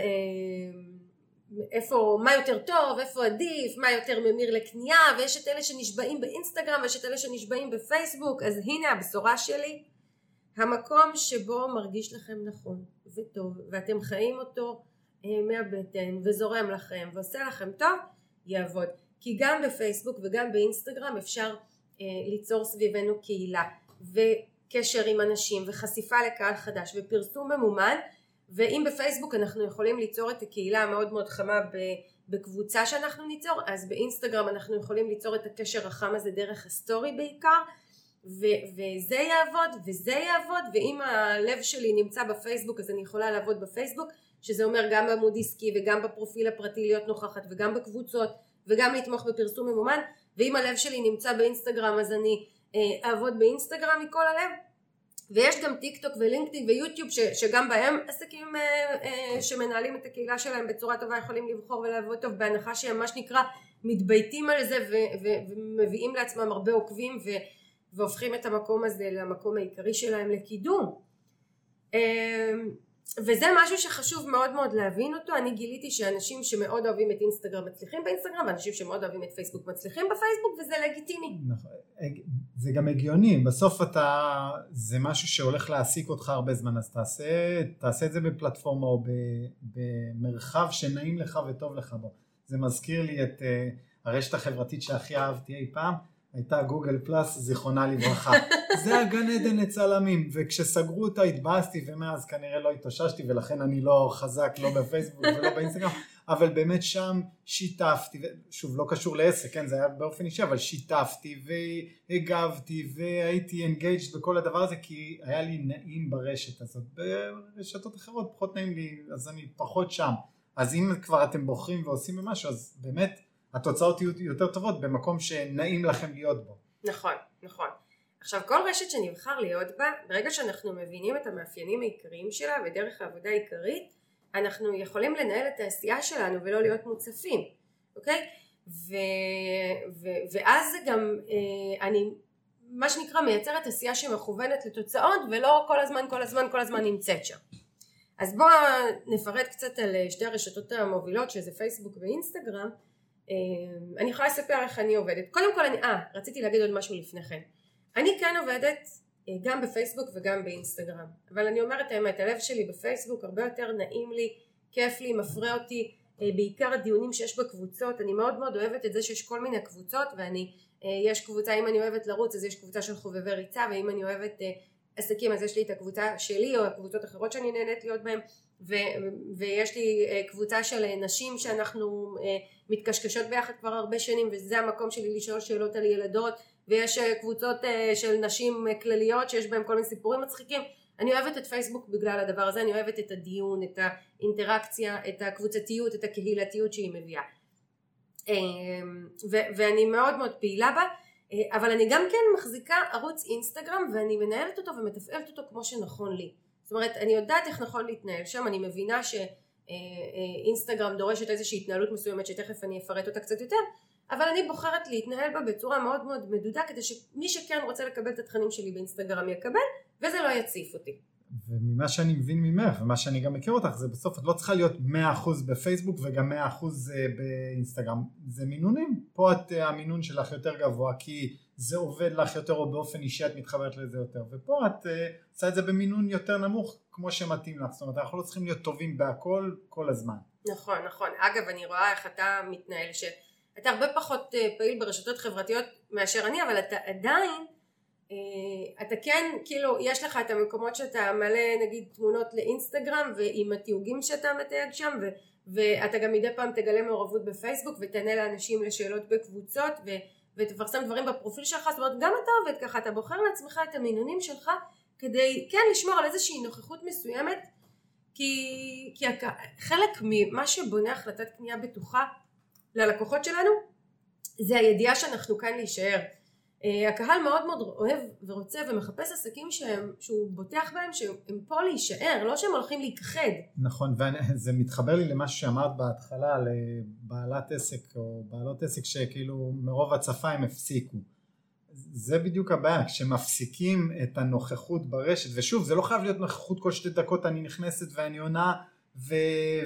איפה, מה יותר טוב, איפה עדיף, מה יותר ממיר לקנייה ויש את אלה שנשבעים באינסטגרם ויש את אלה שנשבעים בפייסבוק אז הנה הבשורה שלי המקום שבו מרגיש לכם נכון וטוב ואתם חיים אותו מהבטן וזורם לכם ועושה לכם טוב יעבוד. כי גם בפייסבוק וגם באינסטגרם אפשר אה, ליצור סביבנו קהילה וקשר עם אנשים וחשיפה לקהל חדש ופרסום ממומן ואם בפייסבוק אנחנו יכולים ליצור את הקהילה המאוד מאוד חמה בקבוצה שאנחנו ניצור אז באינסטגרם אנחנו יכולים ליצור את הקשר החם הזה דרך הסטורי בעיקר ו- וזה יעבוד וזה יעבוד ואם הלב שלי נמצא בפייסבוק אז אני יכולה לעבוד בפייסבוק שזה אומר גם בעמוד עסקי וגם בפרופיל הפרטי להיות נוכחת וגם בקבוצות וגם לתמוך בפרסום ממומן ואם הלב שלי נמצא באינסטגרם אז אני אה, אעבוד באינסטגרם מכל הלב. ויש גם טיק טוק ולינקדאין ויוטיוב ש, שגם בהם עסקים אה, אה, שמנהלים את הקהילה שלהם בצורה טובה יכולים לבחור ולעבוד טוב בהנחה שהם מה שנקרא מתבייתים על זה ו, ו, ומביאים לעצמם הרבה עוקבים ו, והופכים את המקום הזה למקום העיקרי שלהם לקידום. אה, וזה משהו שחשוב מאוד מאוד להבין אותו. אני גיליתי שאנשים שמאוד אוהבים את אינסטגרם מצליחים באינסטגרם ואנשים שמאוד אוהבים את פייסבוק מצליחים בפייסבוק וזה לגיטימי. נכון, זה גם הגיוני. בסוף אתה זה משהו שהולך להעסיק אותך הרבה זמן אז תעשה, תעשה את זה בפלטפורמה או במרחב שנעים לך וטוב לך בו. זה מזכיר לי את אה, הרשת החברתית שהכי אהבתי אי פעם הייתה גוגל פלאס זיכרונה לברכה. [laughs] זה הגן עדן לצלמים. וכשסגרו אותה התבאסתי ומאז כנראה לא התאוששתי ולכן אני לא חזק לא בפייסבוק ולא באינסטגרם. [laughs] אבל באמת שם שיתפתי שוב לא קשור לעסק כן זה היה באופן אישי אבל שיתפתי והגבתי והייתי engaged בכל הדבר הזה כי היה לי נעים ברשת הזאת. ברשתות אחרות פחות נעים לי אז אני פחות שם. אז אם כבר אתם בוחרים ועושים משהו אז באמת התוצאות יהיו יותר טובות במקום שנעים לכם להיות בו. נכון, נכון. עכשיו כל רשת שנבחר להיות בה, ברגע שאנחנו מבינים את המאפיינים העיקריים שלה ודרך העבודה העיקרית, אנחנו יכולים לנהל את העשייה שלנו ולא להיות מוצפים, אוקיי? ו, ו, ואז זה גם, אה, אני מה שנקרא מייצרת עשייה שמכוונת לתוצאות ולא כל הזמן כל הזמן כל הזמן נמצאת שם. אז בואו נפרט קצת על שתי הרשתות המובילות שזה פייסבוק ואינסטגרם אני יכולה לספר איך אני עובדת. קודם כל, אני, אה, רציתי להגיד עוד משהו לפני כן. אני כן עובדת אה, גם בפייסבוק וגם באינסטגרם, אבל אני אומרת האמת, הלב שלי בפייסבוק הרבה יותר נעים לי, כיף לי, מפרה אותי, אה, בעיקר הדיונים שיש בקבוצות, אני מאוד מאוד אוהבת את זה שיש כל מיני קבוצות ואני, אה, יש קבוצה, אם אני אוהבת לרוץ אז יש קבוצה של חובבי ריצה ואם אני אוהבת עסקים אז יש לי את הקבוצה שלי או הקבוצות אחרות שאני נהנית להיות בהן ו, ויש לי קבוצה של נשים שאנחנו מתקשקשות ביחד כבר הרבה שנים וזה המקום שלי לשאול שאלות על ילדות ויש אה, קבוצות אה, של נשים אה, כלליות שיש בהן כל מיני סיפורים מצחיקים. אני אוהבת את פייסבוק בגלל הדבר הזה אני אוהבת את הדיון את האינטראקציה את הקבוצתיות את הקהילתיות שהיא מביאה. ו- ואני מאוד מאוד פעילה בה אבל אני גם כן מחזיקה ערוץ אינסטגרם ואני מנהלת אותו ומתפעלת אותו כמו שנכון לי זאת אומרת אני יודעת איך נכון להתנהל שם אני מבינה ש... אינסטגרם דורשת איזושהי התנהלות מסוימת שתכף אני אפרט אותה קצת יותר אבל אני בוחרת להתנהל בה בצורה מאוד מאוד מדודה כדי שמי שכן רוצה לקבל את התכנים שלי באינסטגרם יקבל וזה לא יציף אותי. וממה שאני מבין ממך ומה שאני גם מכיר אותך זה בסוף את לא צריכה להיות 100% בפייסבוק וגם 100% אה, באינסטגרם זה מינונים פה את אה, המינון שלך יותר גבוה כי זה עובד לך יותר או באופן אישי את מתחברת לזה יותר. ופה את אה, עושה את זה במינון יותר נמוך כמו שמתאים לך. זאת אומרת אנחנו לא צריכים להיות טובים בהכל כל הזמן. נכון נכון. אגב אני רואה איך אתה מתנהל שאתה הרבה פחות פעיל ברשתות חברתיות מאשר אני אבל אתה עדיין אה, אתה כן, כאילו, יש לך את המקומות שאתה מלא נגיד תמונות לאינסטגרם ועם התיוגים שאתה מתייג שם ו, ואתה גם מדי פעם תגלה מעורבות בפייסבוק ותענה לאנשים לשאלות בקבוצות ו, ותפרסם דברים בפרופיל שלך, זאת אומרת גם אתה עובד ככה, אתה בוחר לעצמך את המינונים שלך כדי כן לשמור על איזושהי נוכחות מסוימת כי, כי חלק ממה שבונה החלטת קנייה בטוחה ללקוחות שלנו זה הידיעה שאנחנו כאן להישאר הקהל מאוד מאוד אוהב ורוצה ומחפש עסקים שהם, שהוא בוטח בהם שהם פה להישאר, לא שהם הולכים להיכחד. נכון, וזה מתחבר לי למה שאמרת בהתחלה על בעלת עסק או בעלות עסק שכאילו מרוב הצפה הם הפסיקו. זה בדיוק הבעיה, כשמפסיקים את הנוכחות ברשת, ושוב זה לא חייב להיות נוכחות כל שתי דקות אני נכנסת ואני עונה ו...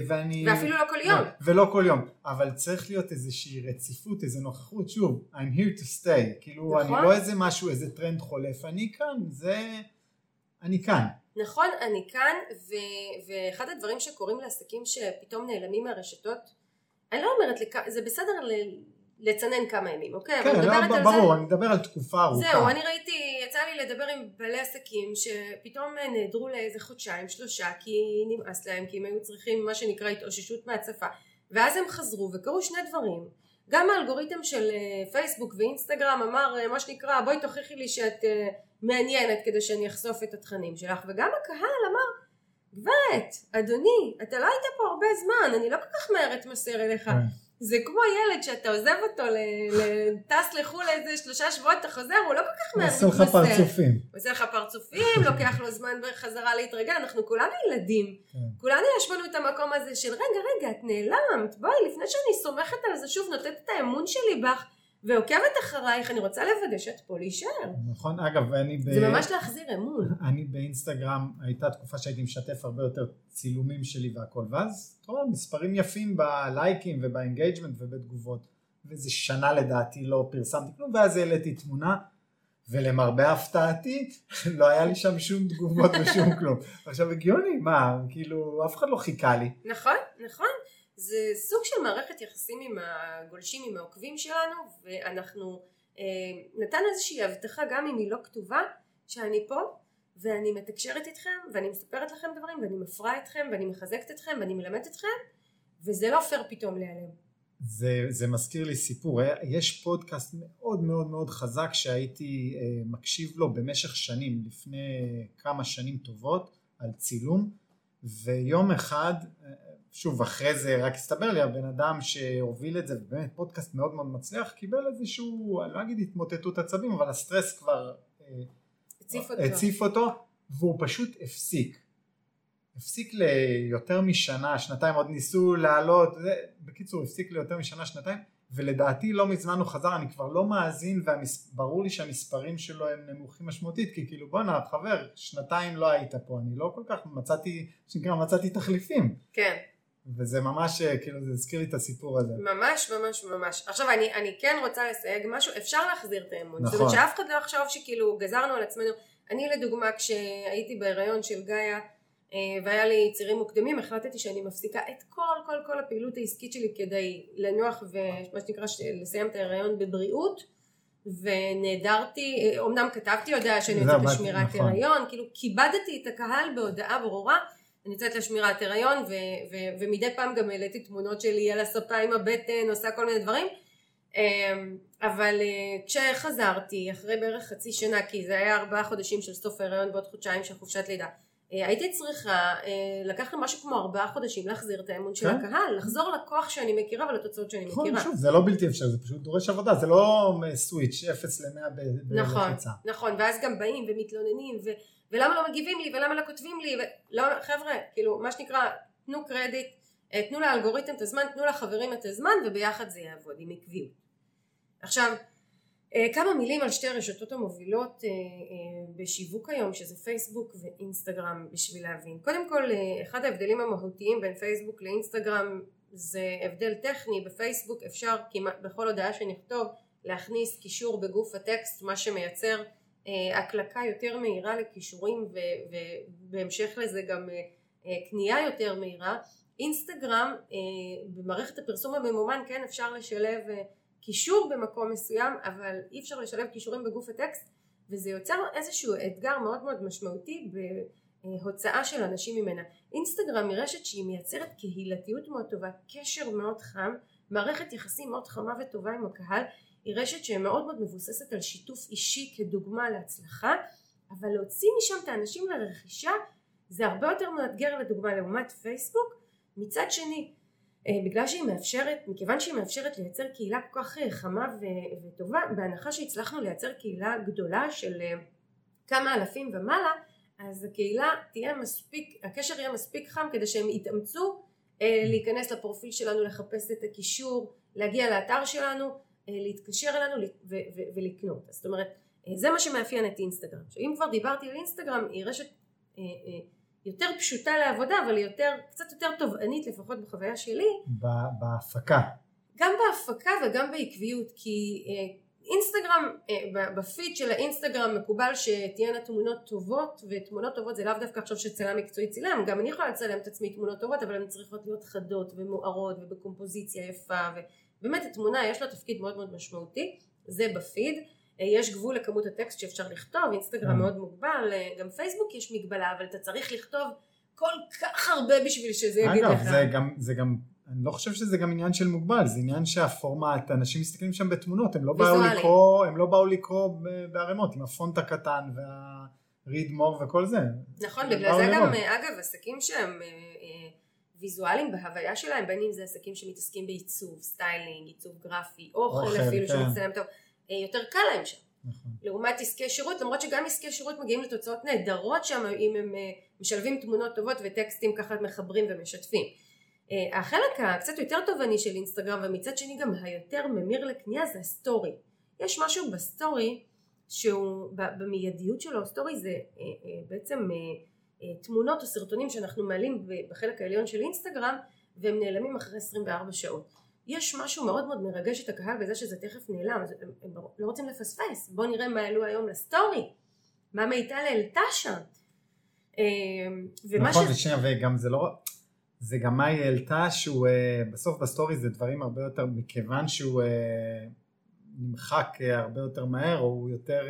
ואני... ואפילו לא כל יום. לא, ולא כל יום, אבל צריך להיות איזושהי רציפות, איזו נוכחות, שוב, I'm here to stay, כאילו נכון. אני לא איזה משהו, איזה טרנד חולף, אני כאן, זה... אני כאן. נכון, אני כאן, ו... ואחד הדברים שקורים לעסקים שפתאום נעלמים מהרשתות, אני לא אומרת, לכ... זה בסדר ל... לצנן כמה ימים, אוקיי? כן, לא, ברור, זה... אני מדבר על תקופה ארוכה. זהו, אני ראיתי, יצא לי לדבר עם בעלי עסקים שפתאום נעדרו לאיזה חודשיים, שלושה, כי נמאס להם, כי הם היו צריכים מה שנקרא התאוששות מהצפה. ואז הם חזרו וקרו שני דברים. גם האלגוריתם של אה, פייסבוק ואינסטגרם אמר אה, מה שנקרא בואי תוכיחי לי שאת אה, מעניינת כדי שאני אחשוף את התכנים שלך וגם הקהל אמר גברת, אדוני, אתה לא היית פה הרבה זמן, אני לא כל כך מהר אתמסר אליך. זה כמו ילד שאתה עוזב אותו, טס לחו"ל איזה שלושה שבועות, אתה חוזר, הוא לא כל כך מעט מתמסר. עושה לך פרצופים. עושה לך פרצופים, לוקח לו זמן בחזרה להתרגל, אנחנו כולנו ילדים. כן. כולנו יש לנו את המקום הזה של רגע, רגע, את נעלמת, בואי, לפני שאני סומכת על זה שוב, נותנת את האמון שלי בך. ועוקבת אחרייך, אני רוצה לוודא שאת פה להישאר. נכון, אגב, אני ב... זה ממש להחזיר אמון. אני באינסטגרם, הייתה תקופה שהייתי משתף הרבה יותר צילומים שלי והכל, ואז, אתה רואה, מספרים יפים בלייקים וב engagement ובתגובות, ואיזה שנה לדעתי לא פרסמתי כלום, ואז העליתי תמונה, ולמרבה הפתעתי, לא היה לי שם שום תגובות ושום כלום. עכשיו הגיוני, מה, כאילו, אף אחד לא חיכה לי. נכון, נכון. זה סוג של מערכת יחסים עם הגולשים, עם העוקבים שלנו, ואנחנו אה, נתנו איזושהי הבטחה, גם אם היא לא כתובה, שאני פה, ואני מתקשרת איתכם, ואני מספרת לכם דברים, ואני מפרה אתכם, ואני מחזקת אתכם, ואני מלמדת אתכם, וזה לא פייר פתאום להיעלם. זה, זה מזכיר לי סיפור, יש פודקאסט מאוד מאוד מאוד חזק שהייתי אה, מקשיב לו במשך שנים, לפני כמה שנים טובות, על צילום, ויום אחד אה, שוב אחרי זה רק הסתבר לי הבן אדם שהוביל את זה ובאמת פודקאסט מאוד מאוד מצליח קיבל איזשהו אני לא אגיד התמוטטות עצבים אבל הסטרס כבר אה, הציף אותו, הציף אותו והוא פשוט הפסיק. הפסיק ליותר משנה שנתיים עוד ניסו לעלות בקיצור הפסיק ליותר משנה שנתיים ולדעתי לא מזמן הוא חזר אני כבר לא מאזין וברור לי שהמספרים שלו הם נמוכים משמעותית כי כאילו בואנה חבר שנתיים לא היית פה אני לא כל כך מצאתי שנקרא מצאתי תחליפים. כן וזה ממש, אה, כאילו, זה הזכיר לי את הסיפור הזה. ממש, ממש, ממש. עכשיו, אני, אני כן רוצה לסייג משהו, אפשר להחזיר את האמון. נכון. זאת אומרת שאף אחד לא יחשוב שכאילו גזרנו על עצמנו. אני לדוגמה, כשהייתי בהיריון של גאיה, אה, והיה לי צירים מוקדמים, החלטתי שאני מפסיקה את כל, כל, כל הפעילות העסקית שלי כדי לנוח ומה שנקרא, לסיים את ההיריון בבריאות. ונעדרתי, אומנם כתבתי הודעה שאני יוצאת לשמירת נכון. הריון, כאילו כיבדתי את הקהל בהודעה ברורה אני יוצאת לשמירת הריון ו- ו- ומדי פעם גם העליתי תמונות שלי על הספה עם הבטן, עושה כל מיני דברים. אמ, אבל אה, כשחזרתי אחרי בערך חצי שנה כי זה היה ארבעה חודשים של סוף ההריון ועוד חודשיים של חופשת לידה הייתי צריכה אה, לקח לי משהו כמו ארבעה חודשים להחזיר את האמון של כן. הקהל, לחזור לכוח שאני מכירה ולתוצאות שאני נכון, מכירה. שוב, זה לא בלתי אפשר, זה פשוט דורש עבודה, זה לא סוויץ', אפס למאה נכון, בלחיצה. נכון, נכון, ואז גם באים ומתלוננים. ולמה לא מגיבים לי ולמה לא כותבים לי ולא, חבר'ה כאילו מה שנקרא תנו קרדיט אה, תנו לאלגוריתם את הזמן, תנו לחברים את הזמן וביחד זה יעבוד עם עקביות. עכשיו אה, כמה מילים על שתי הרשתות המובילות בשיווק היום שזה פייסבוק ואינסטגרם בשביל להבין. קודם כל אחד ההבדלים המהותיים בין פייסבוק לאינסטגרם זה הבדל טכני, בפייסבוק אפשר כמעט בכל הודעה שנכתוב להכניס קישור בגוף הטקסט מה שמייצר אה, הקלקה יותר מהירה לכישורים ובהמשך לזה גם אה, אה, קנייה יותר מהירה אינסטגרם במערכת הפרסום הממומן כן אפשר לשלב קישור במקום מסוים אבל אי אפשר לשלב קישורים בגוף הטקסט וזה יוצר איזשהו אתגר מאוד מאוד משמעותי בהוצאה של אנשים ממנה. אינסטגרם היא רשת שהיא מייצרת קהילתיות מאוד טובה, קשר מאוד חם, מערכת יחסים מאוד חמה וטובה עם הקהל היא רשת שמאוד מאוד מבוססת על שיתוף אישי כדוגמה להצלחה אבל להוציא משם את האנשים לרכישה זה הרבה יותר מאתגר לדוגמה לעומת פייסבוק מצד שני בגלל שהיא מאפשרת, מכיוון שהיא מאפשרת לייצר קהילה כל כך אה, חמה וטובה, בהנחה שהצלחנו לייצר קהילה גדולה של אה, כמה אלפים ומעלה, אז הקהילה תהיה מספיק, הקשר יהיה מספיק חם כדי שהם יתאמצו להיכנס לפרופיל שלנו, לחפש את הקישור, להגיע לאתר שלנו אה, להתקשר אלינו ולקנות. זאת אומרת, אה, זה מה שמאפיין את אינסטגרם. אם כבר דיברתי על אינסטגרם, היא רשת אה, יותר פשוטה לעבודה, אבל היא יותר, קצת יותר תובענית לפחות בחוויה שלי. בהפקה. גם בהפקה וגם בעקביות, כי אינסטגרם, בפיד של האינסטגרם מקובל שתהיינה תמונות טובות, ותמונות טובות זה לאו דווקא עכשיו שצלם מקצועי צילם, גם אני יכולה לצלם את עצמי תמונות טובות, אבל הן צריכות להיות חדות ומוארות ובקומפוזיציה יפה. ו... באמת התמונה יש לה תפקיד מאוד מאוד משמעותי, זה בפיד, אה, יש גבול לכמות הטקסט שאפשר לכתוב, אינסטגרם mm. מאוד מוגבל, אה, גם פייסבוק יש מגבלה, אבל אתה צריך לכתוב כל כך הרבה בשביל שזה יגיד לך. אגב, זה גם, זה גם, אני לא חושב שזה גם עניין של מוגבל, זה עניין שהפורמט, אנשים מסתכלים שם בתמונות, הם לא באו לקרוא, הם לא באו לקרוא בערימות, עם הפונט הקטן וה-read more וכל זה. נכון, בגלל זה גם, אה, אגב, עסקים שהם ויזואליים בהוויה שלהם, בין אם זה עסקים שמתעסקים בעיצוב, סטיילינג, עיצוב גרפי, אוכל, אפילו כן. שמצטלם טוב, אה, יותר קל להם שם. נכון. לעומת עסקי שירות, למרות שגם עסקי שירות מגיעים לתוצאות נהדרות שם אם הם אה, משלבים תמונות טובות וטקסטים ככה מחברים ומשתפים. אה, החלק הקצת יותר תובעני של אינסטגרם ומצד שני גם היותר ממיר לקנייה זה הסטורי. יש משהו בסטורי שהוא במיידיות שלו, סטורי זה בעצם אה, תמונות או סרטונים שאנחנו מעלים בחלק העליון של אינסטגרם והם נעלמים אחרי 24 שעות. יש משהו מאוד מאוד מרגש את הקהל בזה שזה תכף נעלם, אז הם, הם לא רוצים לפספס, בואו נראה מה העלו היום לסטורי, מה מיטל העלתה שם. אה, נכון, ש... ושנייה, וגם זה לא, זה גם מה היא העלתה שהוא אה, בסוף בסטורי זה דברים הרבה יותר, מכיוון שהוא נמחק הרבה יותר מהר, או הוא יותר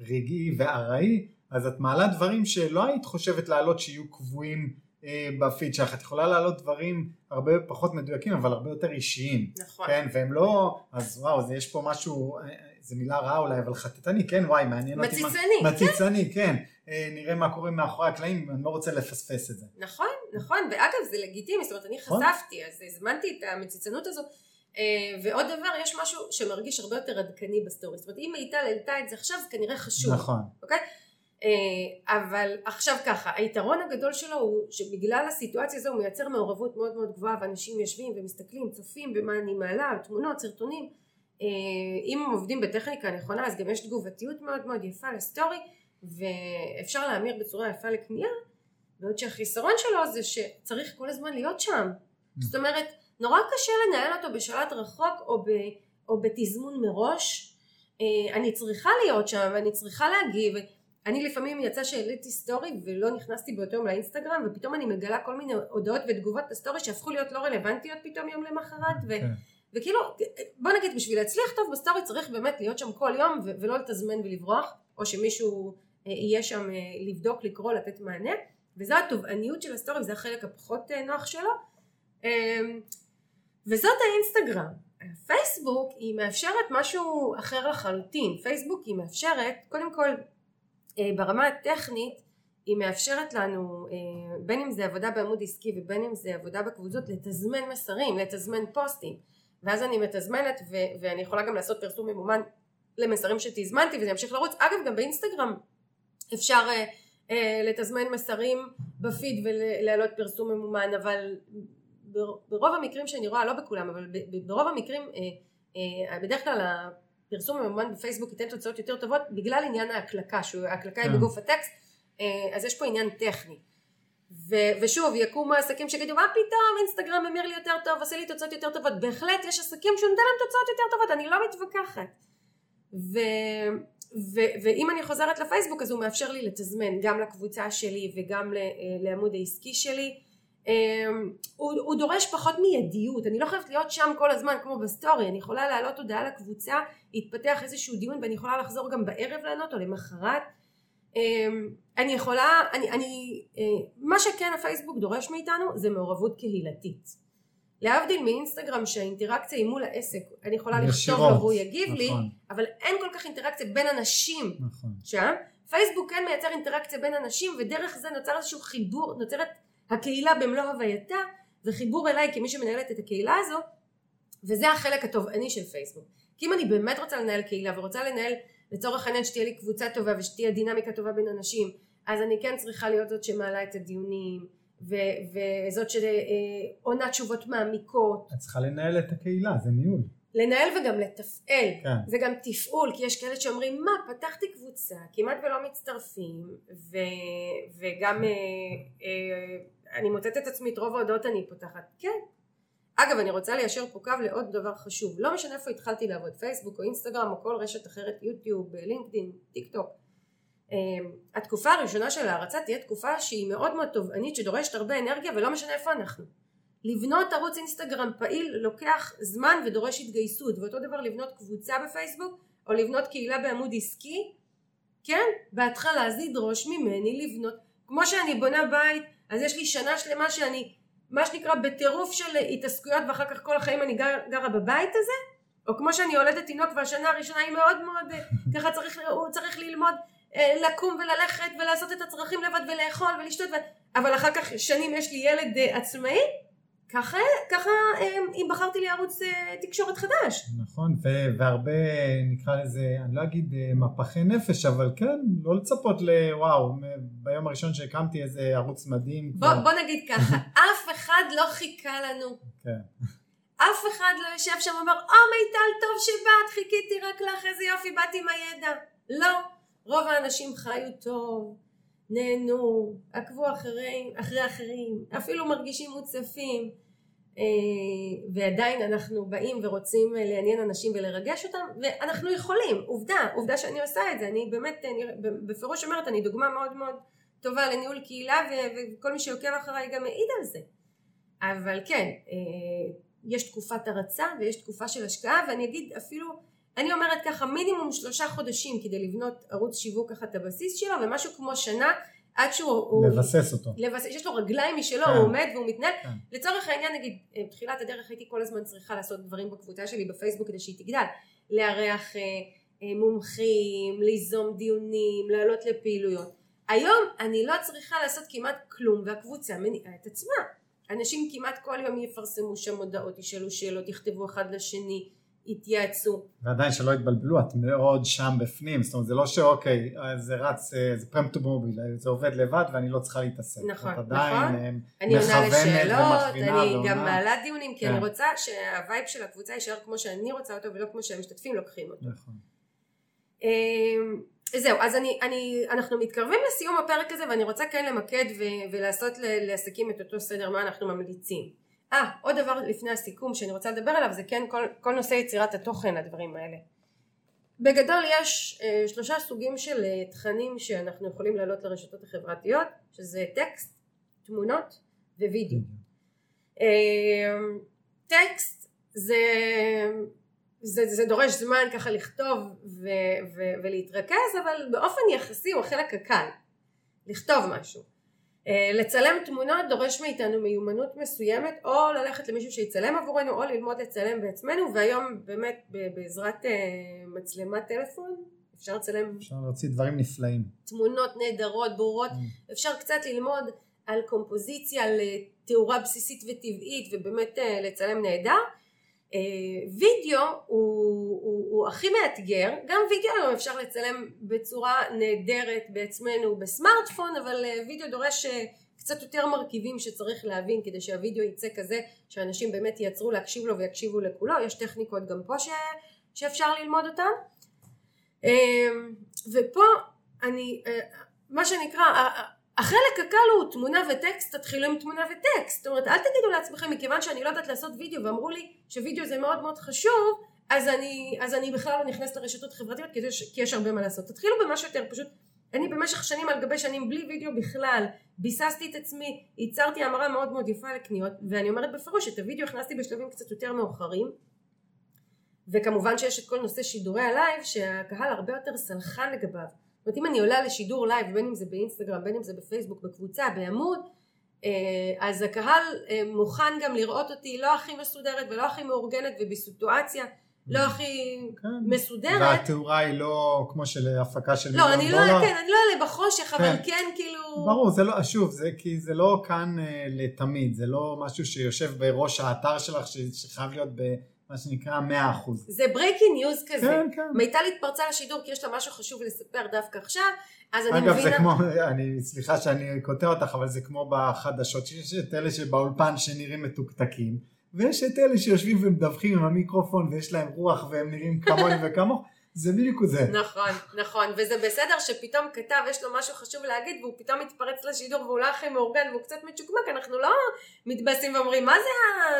רגעי וארעי, אז את מעלה דברים שלא היית חושבת להעלות שיהיו קבועים אה, בפיד שלך, את יכולה להעלות דברים הרבה פחות מדויקים אבל הרבה יותר אישיים, נכון, כן, והם לא, אז וואו, זה יש פה משהו, אה, זו מילה רעה אולי, אבל חטטני, כן, וואי, מעניין אותי, מציצני, מה, מציצני, כן, אה, נראה מה קורה מאחורי הקלעים, אני לא רוצה לפספס את זה. נכון, נכון, ואגב זה לגיטימי, זאת אומרת אני נכון. חשפתי, אז הזמנתי את המציצנות. אה, ועוד דבר, יש משהו שמרגיש הרבה יותר עדכני בסטורי. זאת אומרת, אם מיטל העלתה את זה עכשיו, זה כנראה חשוב. נכון. אוקיי? אה, אבל עכשיו ככה, היתרון הגדול שלו הוא שבגלל הסיטואציה הזו הוא מייצר מעורבות מאוד מאוד גבוהה ואנשים יושבים ומסתכלים, צופים במה אני מעלה, תמונות, סרטונים. אה, אם הם עובדים בטכניקה נכונה אז גם יש תגובתיות מאוד מאוד יפה לסטורי ואפשר להמיר בצורה יפה לקנייה בעוד שהחיסרון שלו זה שצריך כל הזמן להיות שם. זאת אומרת נורא קשה לנהל אותו בשלט רחוק או, ב, או בתזמון מראש. אה, אני צריכה להיות שם ואני צריכה להגיב אני לפעמים יצא שהעליתי סטורי ולא נכנסתי באותו יום לאינסטגרם ופתאום אני מגלה כל מיני הודעות ותגובות בסטורי שהפכו להיות לא רלוונטיות פתאום יום למחרת ו-. כן. וכאילו בוא נגיד בשביל להצליח טוב בסטורי צריך באמת להיות שם כל יום ו- ולא לתזמן ולברוח או שמישהו אה, יהיה שם אה, לבדוק לקרוא לתת מענה וזו התובעניות של הסטורי וזה החלק הפחות אה, נוח שלו אמ, וזאת האינסטגרם פייסבוק היא מאפשרת משהו אחר לחלוטין פייסבוק היא מאפשרת קודם כל ברמה הטכנית היא מאפשרת לנו אה, בין אם זה עבודה בעמוד עסקי ובין אם זה עבודה בקבוצות לתזמן מסרים, לתזמן פוסטים. ואז אני מתזמנת ו- ואני יכולה גם לעשות פרסום ממומן למסרים שתזמנתי וזה ימשיך לרוץ. אגב גם באינסטגרם אפשר uh, uh, לתזמן מסרים בפיד ולהעלות פרסום ממומן אבל ברוב המקרים שאני רואה, לא בכולם, אבל ברוב המקרים, בדרך כלל הפרסום הממומן בפייסבוק ייתן תוצאות יותר טובות בגלל עניין ההקלקה, שההקלקה היא כן. בגוף הטקסט, אז יש פה עניין טכני. ו- ושוב יקומו עסקים שיגידו מה פתאום אינסטגרם ממיר לי יותר טוב עושה לי תוצאות יותר טובות בהחלט יש עסקים שהוא נותן להם תוצאות יותר טובות אני לא מתווכחת ו- ו- ואם אני חוזרת לפייסבוק אז הוא מאפשר לי לתזמן גם לקבוצה שלי וגם לעמוד העסקי שלי הוא, הוא דורש פחות מיידיות אני לא חייבת להיות שם כל הזמן כמו בסטורי אני יכולה להעלות הודעה לקבוצה יתפתח איזשהו דיון ואני יכולה לחזור גם בערב לענות או למחרת אמ, אני יכולה, אני, אני, אה, מה שכן הפייסבוק דורש מאיתנו זה מעורבות קהילתית. להבדיל מאינסטגרם שהאינטראקציה היא מול העסק, אני יכולה לכתוב לו והוא יגיב נכון. לי, אבל אין כל כך אינטראקציה בין אנשים נכון. שם. פייסבוק כן מייצר אינטראקציה בין אנשים ודרך זה נוצר איזשהו חיבור, נוצרת הקהילה במלוא הווייתה וחיבור אליי כמי שמנהלת את הקהילה הזו וזה החלק התובעני של פייסבוק. כי אם אני באמת רוצה לנהל קהילה ורוצה לנהל לצורך העניין שתהיה לי קבוצה טובה ושתהיה דינמיקה טובה בין אנשים אז אני כן צריכה להיות זאת שמעלה את הדיונים ו- וזאת שעונה תשובות מעמיקות. את צריכה לנהל את הקהילה, זה ניהול. לנהל וגם לתפעל, כן. זה גם תפעול, כי יש כאלה שאומרים מה פתחתי קבוצה, כמעט ולא מצטרפים ו- וגם אה, אה, אני מוצאת את עצמי את רוב ההודעות אני פותחת, כן. אגב אני רוצה ליישר פה קו לעוד דבר חשוב. לא משנה איפה התחלתי לעבוד פייסבוק או אינסטגרם או כל רשת אחרת יוטיוב לינקדאין טיק טוק אמ, התקופה הראשונה של ההרצה תהיה תקופה שהיא מאוד מאוד תובענית שדורשת הרבה אנרגיה ולא משנה איפה אנחנו. לבנות ערוץ אינסטגרם פעיל לוקח זמן ודורש התגייסות. ואותו דבר לבנות קבוצה בפייסבוק או לבנות קהילה בעמוד עסקי כן? בהתחלה זה ידרוש ממני לבנות. כמו שאני בונה בית אז יש לי שנה שלמה שאני מה שנקרא בטירוף של התעסקויות ואחר כך כל החיים אני גר, גרה בבית הזה? או כמו שאני יולדת תינוק והשנה הראשונה היא מאוד מאוד אה, [laughs] ככה צריך, הוא צריך ללמוד אה, לקום וללכת ולעשות את הצרכים לבד ולאכול ולשתות ו... אבל אחר כך שנים יש לי ילד אה, עצמאי ככה, ככה אם בחרתי לי ערוץ תקשורת חדש. נכון, והרבה נקרא לזה, אני לא אגיד מפחי נפש, אבל כן, לא לצפות לוואו, ביום הראשון שהקמתי איזה ערוץ מדהים. בוא, כבר... בוא נגיד ככה, [laughs] אף אחד לא חיכה לנו. כן. אף אחד לא יושב שם ואומר, או מיטל טוב שבאת, חיכיתי רק לך, איזה יופי, באתי עם הידע. לא, רוב האנשים חיו טוב. נהנו, עקבו אחרי, אחרי אחרים, אפילו מרגישים מוצפים. אה, ועדיין אנחנו באים ורוצים לעניין אנשים ולרגש אותם ואנחנו יכולים, עובדה, עובדה שאני עושה את זה, אני באמת, אני בפירוש אומרת, אני דוגמה מאוד מאוד טובה לניהול קהילה וכל מי שעוקב אחריי גם מעיד על זה. אבל כן, אה, יש תקופת הרצה ויש תקופה של השקעה ואני אגיד אפילו אני אומרת ככה מינימום שלושה חודשים כדי לבנות ערוץ שיווק ככה את הבסיס שלו ומשהו כמו שנה עד שהוא... לבסס אותו. לבסס, יש לו רגליים משלו, כן. הוא עומד והוא מתנהל. כן. לצורך העניין נגיד אה, בתחילת הדרך הייתי כל הזמן צריכה לעשות דברים בקבוצה שלי בפייסבוק כדי שהיא תגדל. לארח אה, אה, מומחים, ליזום דיונים, לעלות לפעילויות. היום אני לא צריכה לעשות כמעט כלום והקבוצה מניעה את עצמה. אנשים כמעט כל יום יפרסמו שם הודעות, ישאלו שאלות, יכתבו אחד לשני, יתייעצו. ועדיין שלא יתבלבלו, את מאוד שם בפנים, זאת אומרת זה לא שאוקיי, זה רץ, אה, זה פרמפטו מוביל, זה עובד לבד ואני לא צריכה להתעסק. נכון, נכון. אני עונה לשאלות, אני ועונה. גם מעלה דיונים, כי כן. אני רוצה שהווייב של הקבוצה יישאר כמו שאני רוצה אותו ולא כמו שהמשתתפים לוקחים אותו. נכון. אמ, זהו, אז אני, אני, אנחנו מתקרבים לסיום הפרק הזה ואני רוצה כן למקד ו, ולעשות לעסקים את אותו סדר מה אנחנו ממליצים. אה, עוד דבר לפני הסיכום שאני רוצה לדבר עליו זה כן כל, כל נושא יצירת התוכן הדברים האלה. בגדול יש אה, שלושה סוגים של אה, תכנים שאנחנו יכולים להעלות לרשתות החברתיות שזה טקסט, תמונות ווידאו. אה, טקסט זה, זה, זה דורש זמן ככה לכתוב ו, ו, ולהתרכז אבל באופן יחסי הוא החלק הקל לכתוב משהו לצלם תמונות דורש מאיתנו מיומנות מסוימת או ללכת למישהו שיצלם עבורנו או ללמוד לצלם בעצמנו והיום באמת בעזרת אה, מצלמת טלפון אפשר לצלם אפשר להוציא דברים נפלאים. תמונות נהדרות ברורות. Mm. אפשר קצת ללמוד על קומפוזיציה על אה, בסיסית וטבעית ובאמת לצלם נהדר. אה, וידאו הוא, הוא, הוא הכי מאתגר, גם וידאו היום אפשר לצלם בצורה נהדרת בעצמנו בסמארטפון, אבל אה, וידאו דורש אה, קצת יותר מרכיבים שצריך להבין כדי שהווידאו יצא כזה שאנשים באמת ייצרו להקשיב לו ויקשיבו לכולו, יש טכניקות גם פה ש... שאפשר ללמוד אותן. ופה אני, אה, מה שנקרא, החלק הקל הוא תמונה וטקסט, תתחילו עם תמונה וטקסט. זאת אומרת, אל תגידו לעצמכם, מכיוון שאני לא יודעת לעשות וידאו, ואמרו לי שווידאו זה מאוד מאוד חשוב, אז אני, אז אני בכלל לא נכנסת לרשתות חברתיות, כי יש, כי יש הרבה מה לעשות. תתחילו במשהו יותר פשוט. אני במשך שנים על גבי שנים בלי וידאו בכלל, ביססתי את עצמי, ייצרתי המרה מאוד מאוד יפה לקניות, ואני אומרת בפירוש, את הוידאו הכנסתי בשלבים קצת יותר מאוחרים, וכמובן שיש את כל נושא שידורי הלייב, שהקהל הרבה יותר סלחן לגביו. אומרת אם אני עולה לשידור לייב בין אם זה באינסטגרם בין אם זה בפייסבוק בקבוצה בעמוד אה, אז הקהל אה, מוכן גם לראות אותי לא הכי מסודרת ולא הכי מאורגנת ובסיטואציה לא הכי כן. מסודרת. והתאורה היא לא כמו של הפקה של לא, אני לא, כן, אני לא אעלה בחושך, כן. אבל כן כאילו... ברור, זה לא, שוב, זה כי זה לא כאן אה, לתמיד, זה לא משהו שיושב בראש האתר שלך שחייב להיות ב... מה שנקרא 100%. זה breaking news כזה. כן, כן. מיטל התפרצה לשידור כי יש לה משהו חשוב לספר דווקא עכשיו, אז אני אגב, מבינה... אגב, זה כמו, אני, סליחה שאני קוטע אותך, אבל זה כמו בחדשות, שיש את אלה שבאולפן שנראים מתוקתקים, ויש את אלה שיושבים ומדווחים עם המיקרופון ויש להם רוח והם נראים כמוני [laughs] וכמוך. זה בדיוק זה. נכון, נכון, וזה בסדר שפתאום כתב יש לו משהו חשוב להגיד והוא פתאום מתפרץ לשידור והוא לא הכי מאורגן והוא קצת מצ'וקמק, אנחנו לא מתבאסים ואומרים מה זה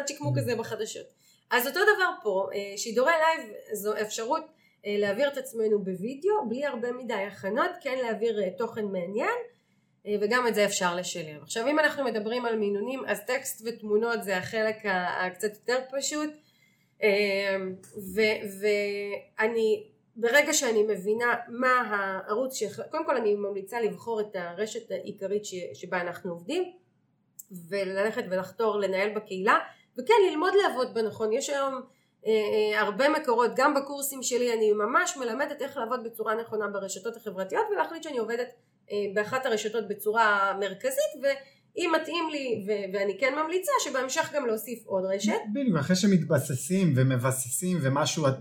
הצ'יקמוק הזה בחדשות. אז אותו דבר פה, אה, שידורי לייב זו אפשרות אה, להעביר את עצמנו בווידאו בלי הרבה מדי הכנות, כן להעביר אה, תוכן מעניין וגם את זה אפשר לשלם. עכשיו אם אנחנו מדברים על מינונים אז טקסט ותמונות זה החלק הקצת יותר פשוט ואני ברגע שאני מבינה מה הערוץ, ש... קודם כל אני ממליצה לבחור את הרשת העיקרית ש... שבה אנחנו עובדים וללכת ולחתור לנהל בקהילה וכן ללמוד לעבוד בנכון יש היום אה, אה, הרבה מקורות גם בקורסים שלי אני ממש מלמדת איך לעבוד בצורה נכונה ברשתות החברתיות ולהחליט שאני עובדת אה, באחת הרשתות בצורה מרכזית ואם מתאים לי ואני כן ממליצה שבהמשך גם להוסיף עוד רשת. בדיוק אחרי שמתבססים ומבססים ומשהו אתה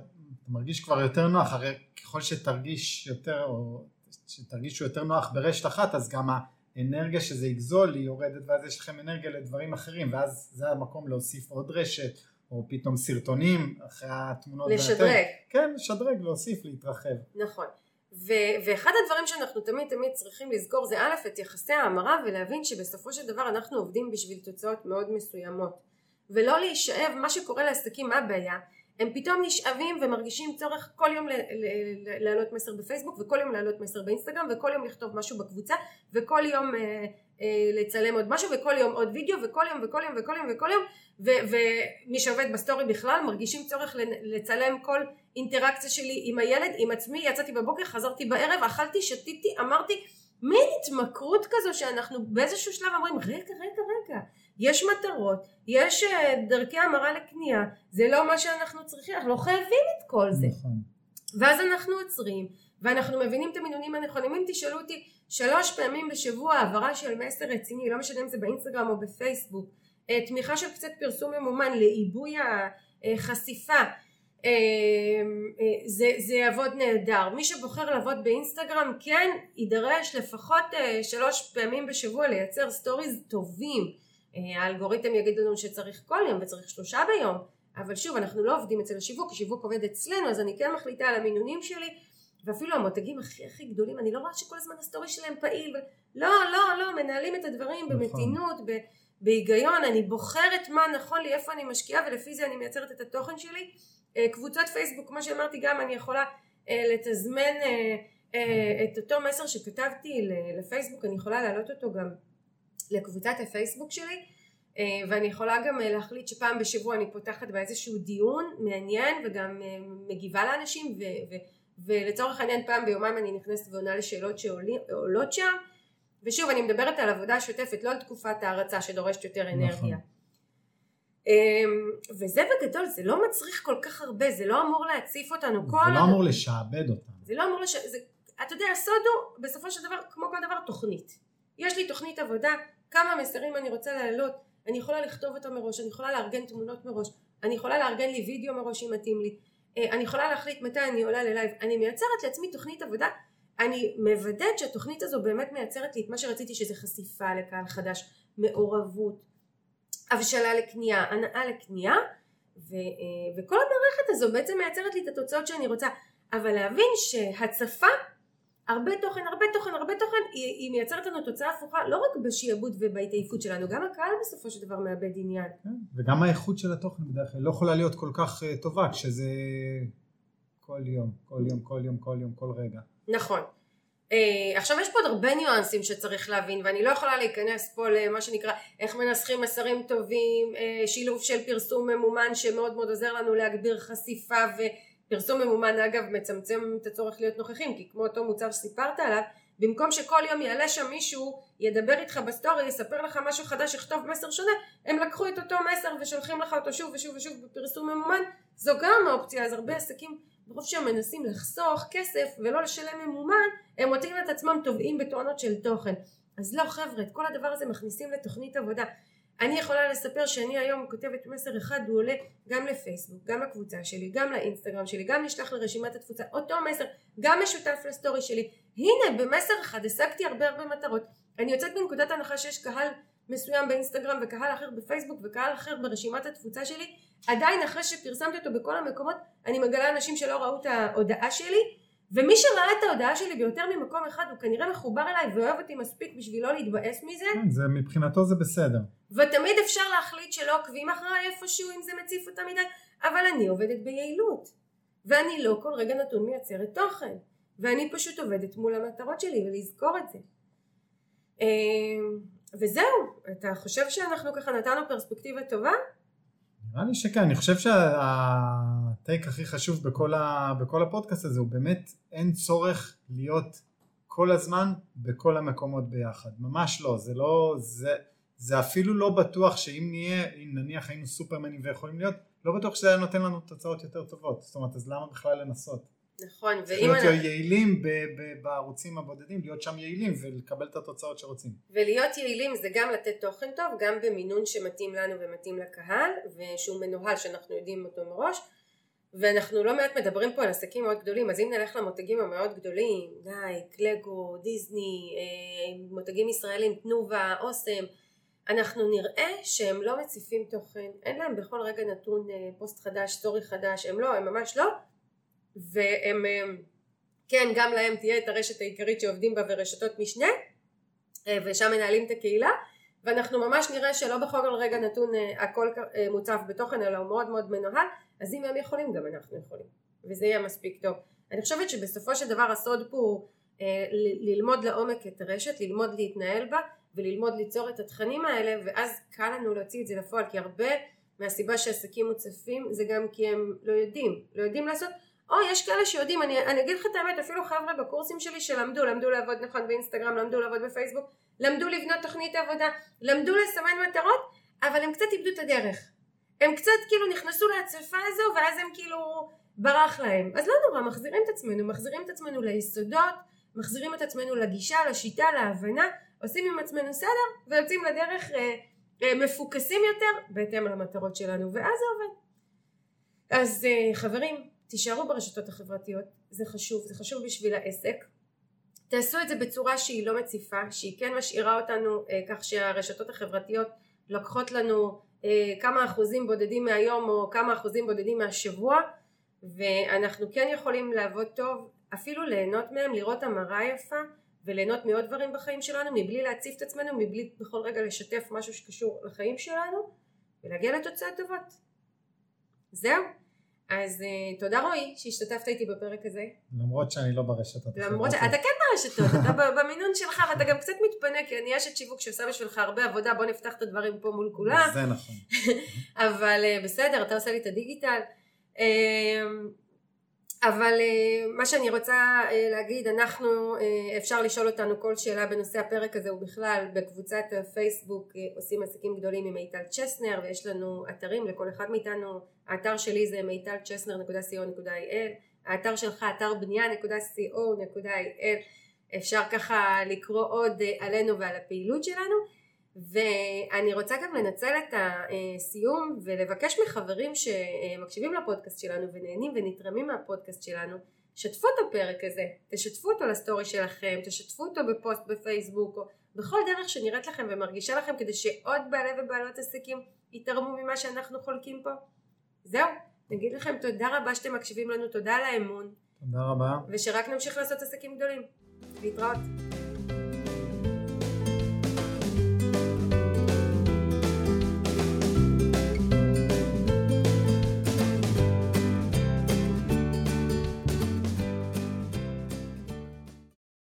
מרגיש כבר יותר נוח הרי ככל שתרגיש יותר או שתרגישו יותר נוח ברשת אחת אז גם האנרגיה שזה יגזול היא יורדת ואז יש לכם אנרגיה לדברים אחרים ואז זה המקום להוסיף עוד רשת או פתאום סרטונים אחרי התמונות. לשדרג. כן, לשדרג, להוסיף, להתרחב. נכון. ו- ואחד הדברים שאנחנו תמיד תמיד צריכים לזכור זה א' את יחסי ההמרה ולהבין שבסופו של דבר אנחנו עובדים בשביל תוצאות מאוד מסוימות ולא להישאב מה שקורה לעסקים מה הבעיה הם פתאום נשאבים ומרגישים צורך כל יום להעלות מסר בפייסבוק וכל יום להעלות מסר באינסטגרם וכל יום לכתוב משהו בקבוצה וכל יום אה, אה, לצלם עוד משהו וכל יום עוד וידאו וכל יום וכל יום וכל יום וכל יום ומי שעובד בסטורי בכלל מרגישים צורך לצלם כל אינטראקציה שלי עם הילד עם עצמי יצאתי בבוקר חזרתי בערב אכלתי שתיתי אמרתי מין התמכרות כזו שאנחנו באיזשהו שלב אומרים רגע רגע רגע יש מטרות, יש אה, דרכי המרה לקנייה, זה לא מה שאנחנו צריכים, אנחנו לא חייבים את כל זה. נכון. ואז אנחנו עוצרים, ואנחנו מבינים את המינונים הנכונים. אם תשאלו אותי שלוש פעמים בשבוע העברה של מסר רציני, לא משנה אם זה באינסטגרם או בפייסבוק, אה, תמיכה של קצת פרסום ממומן לעיבוי החשיפה, אה, זה, זה יעבוד נהדר. מי שבוחר לעבוד באינסטגרם כן יידרש לפחות שלוש פעמים בשבוע לייצר סטוריז טובים. אה, האלגוריתם יגיד לנו שצריך כל יום וצריך שלושה ביום אבל שוב אנחנו לא עובדים אצל השיווק, השיווק עובד אצלנו אז אני כן מחליטה על המינונים שלי ואפילו המותגים הכי הכי גדולים אני לא רואה שכל הזמן הסטורי שלהם פעיל. לא לא לא מנהלים את הדברים נכון. במתינות ב... בהיגיון אני בוחרת מה נכון לי איפה אני משקיעה ולפי זה אני מייצרת את התוכן שלי אה, קבוצות פייסבוק כמו שאמרתי גם אני יכולה אה, לתזמן את אותו מסר שכתבתי לפייסבוק אני יכולה להעלות אותו גם לקבוצת הפייסבוק שלי אה, ואני יכולה גם אה, להחליט שפעם בשבוע אני פותחת באיזשהו דיון מעניין וגם אה, מגיבה לאנשים ו, ו, ולצורך העניין פעם ביומיים אני נכנסת ועונה לשאלות שעולות שם. ושוב אני מדברת על עבודה שוטפת לא על תקופת ההרצה שדורשת יותר נכון. אנרגיה. וזה בגדול זה לא מצריך כל כך הרבה זה לא אמור להציף אותנו זה לא אמור לשעבד אותנו. זה לא אמור לשעבד אתה יודע הסוד הוא בסופו של דבר כמו כל דבר תוכנית. יש לי תוכנית עבודה כמה מסרים אני רוצה להעלות, אני יכולה לכתוב אותם מראש, אני יכולה לארגן תמונות מראש, אני יכולה לארגן לי וידאו מראש אם מתאים לי, אה, אני יכולה להחליט מתי אני עולה ללייב, אני מייצרת לעצמי תוכנית עבודה. אני מוודאת שהתוכנית הזו באמת מייצרת לי את מה שרציתי שזה חשיפה לקהל חדש, מעורבות, הבשלה לקנייה, הנאה לקנייה ו, אה, וכל המערכת הזו בעצם מייצרת לי את התוצאות שאני רוצה. אבל להבין שהצפה הרבה תוכן, הרבה תוכן, הרבה תוכן, היא, היא מייצרת לנו תוצאה הפוכה לא רק בשיעבוד ובהתעייפות שלנו, גם הקהל בסופו של דבר מאבד עניין. כן, וגם האיכות של התוכן בדרך כלל לא יכולה להיות כל כך uh, טובה כשזה כל יום, כל יום, כל יום, כל יום, כל רגע. נכון. אה, עכשיו יש פה עוד הרבה ניואנסים שצריך להבין ואני לא יכולה להיכנס פה למה שנקרא איך מנסחים מסרים טובים, אה, שילוב של פרסום ממומן שמאוד מאוד עוזר לנו להגביר חשיפה ו... פרסום ממומן אגב מצמצם את הצורך להיות נוכחים כי כמו אותו מוצר שסיפרת עליו במקום שכל יום יעלה שם מישהו ידבר איתך בסטורי יספר לך משהו חדש יכתוב מסר שונה הם לקחו את אותו מסר ושולחים לך אותו שוב ושוב ושוב בפרסום ממומן זו גם האופציה. אז הרבה עסקים ברוב שהם מנסים לחסוך כסף ולא לשלם ממומן הם מוצאים את עצמם תובעים בתואנות של תוכן. אז לא חבר'ה את כל הדבר הזה מכניסים לתוכנית עבודה אני יכולה לספר שאני היום כותבת מסר אחד הוא עולה גם לפייסבוק, גם לקבוצה שלי, גם לאינסטגרם שלי, גם נשלח לרשימת התפוצה, אותו מסר, גם משותף לסטורי שלי. הנה במסר אחד השגתי הרבה הרבה מטרות. אני יוצאת בנקודת הנחה שיש קהל מסוים באינסטגרם וקהל אחר בפייסבוק וקהל אחר ברשימת התפוצה שלי. עדיין אחרי שפרסמתי אותו בכל המקומות אני מגלה אנשים שלא ראו את ההודעה שלי ומי שראה את ההודעה שלי ביותר ממקום אחד הוא כנראה מחובר אליי ואוהב אותי מספיק בשביל לא להתבאס מזה. כן, זה מבחינתו זה בסדר. ותמיד אפשר להחליט שלא עוקבים אחריי איפשהו אם זה מציף אותה מדי, אבל אני עובדת ביעילות. ואני לא כל רגע נתון מייצרת תוכן. ואני פשוט עובדת מול המטרות שלי ולזכור את זה. אמ, וזהו, אתה חושב שאנחנו ככה נתנו פרספקטיבה טובה? נראה לי שכן, אני חושב שהטייק הכי חשוב בכל, ה, בכל הפודקאסט הזה הוא באמת אין צורך להיות כל הזמן בכל המקומות ביחד, ממש לא, זה לא, זה, זה אפילו לא בטוח שאם נהיה, אם נניח היינו סופרמנים ויכולים להיות, לא בטוח שזה היה נותן לנו תוצאות יותר טובות, זאת אומרת אז למה בכלל לנסות? נכון, ואם... אנחנו... להיות יעילים ב- ב- בערוצים הבודדים, להיות שם יעילים ולקבל את התוצאות שרוצים. ולהיות יעילים זה גם לתת תוכן טוב, גם במינון שמתאים לנו ומתאים לקהל, ושהוא מנוהל שאנחנו יודעים אותו מראש, ואנחנו לא מעט מדברים פה על עסקים מאוד גדולים, אז אם נלך למותגים המאוד גדולים, נייק, לגו, דיסני, אה, מותגים ישראלים, תנובה, אוסם, אנחנו נראה שהם לא מציפים תוכן, אין להם בכל רגע נתון אה, פוסט חדש, סטורי חדש, הם לא, הם ממש לא, והם כן גם להם תהיה את הרשת העיקרית שעובדים בה ורשתות משנה אה, ושם מנהלים את הקהילה ואנחנו ממש נראה שלא בכל רגע נתון אה, הכל אה, מוצף בתוכן אלא הוא מאוד מאוד מנוהל אז אם הם יכולים גם אנחנו יכולים. וזה יהיה מספיק טוב. אני חושבת שבסופו של דבר הסוד פה הוא ללמוד לעומק את הרשת ללמוד להתנהל בה וללמוד ליצור את התכנים האלה ואז קל לנו להוציא את זה לפועל כי הרבה מהסיבה שעסקים מוצפים זה גם כי הם לא יודעים. לא יודעים לעשות. או יש כאלה שיודעים, אני, אני אגיד לך את האמת, אפילו חבר'ה בקורסים שלי שלמדו, למדו לעבוד נכון באינסטגרם, למדו לעבוד בפייסבוק, למדו לבנות תוכנית עבודה, למדו לסמן מטרות, אבל הם קצת איבדו את הדרך. הם קצת כאילו נכנסו להצפה הזו ואז הם כאילו ברח להם. אז לא נורא, מחזירים את עצמנו, מחזירים את עצמנו ליסודות, מחזירים את עצמנו לגישה, לשיטה, להבנה, עושים עם עצמנו סדר ויוצאים לדרך אה, אה, מפוקסים יותר בהתאם למטרות שלנו, ואז זה עובד. אז אה, חברים, תישארו ברשתות החברתיות, זה חשוב, זה חשוב בשביל העסק. תעשו את זה בצורה שהיא לא מציפה, שהיא כן משאירה אותנו אה, כך שהרשתות החברתיות לוקחות לנו כמה אחוזים בודדים מהיום או כמה אחוזים בודדים מהשבוע ואנחנו כן יכולים לעבוד טוב, אפילו ליהנות מהם, לראות המראה יפה וליהנות מעוד דברים בחיים שלנו מבלי להציף את עצמנו, מבלי בכל רגע לשתף משהו שקשור לחיים שלנו ולהגיע לתוצאות טובות. זהו. אז uh, תודה רועי שהשתתפת איתי בפרק הזה. למרות שאני לא ברשתות. למרות שאתה כן ברשתות, אתה במינון שלך ואתה גם קצת מתפנה כי אני אשת שיווק שעושה בשבילך הרבה עבודה בוא נפתח את הדברים פה מול כולם. זה נכון. [laughs] אבל uh, בסדר אתה עושה לי את הדיגיטל. אבל uh, מה שאני רוצה uh, להגיד אנחנו uh, אפשר לשאול אותנו כל שאלה בנושא הפרק הזה ובכלל בקבוצת הפייסבוק עושים עסקים גדולים עם מיטל צ'סנר ויש לנו אתרים לכל אחד מאיתנו. האתר שלי זה מיטל צ'סנר.co.il האתר שלך אתר בנייה.co.il אפשר ככה לקרוא עוד עלינו ועל הפעילות שלנו ואני רוצה גם לנצל את הסיום ולבקש מחברים שמקשיבים לפודקאסט שלנו ונהנים ונתרמים מהפודקאסט שלנו שתפו את הפרק הזה, תשתפו אותו לסטורי שלכם, תשתפו אותו בפוסט בפייסבוק, או בכל דרך שנראית לכם ומרגישה לכם, כדי שעוד בעלי ובעלות עסקים יתרמו ממה שאנחנו חולקים פה. זהו, נגיד לכם תודה רבה שאתם מקשיבים לנו, תודה על האמון. תודה רבה. ושרק נמשיך לעשות עסקים גדולים. להתראות.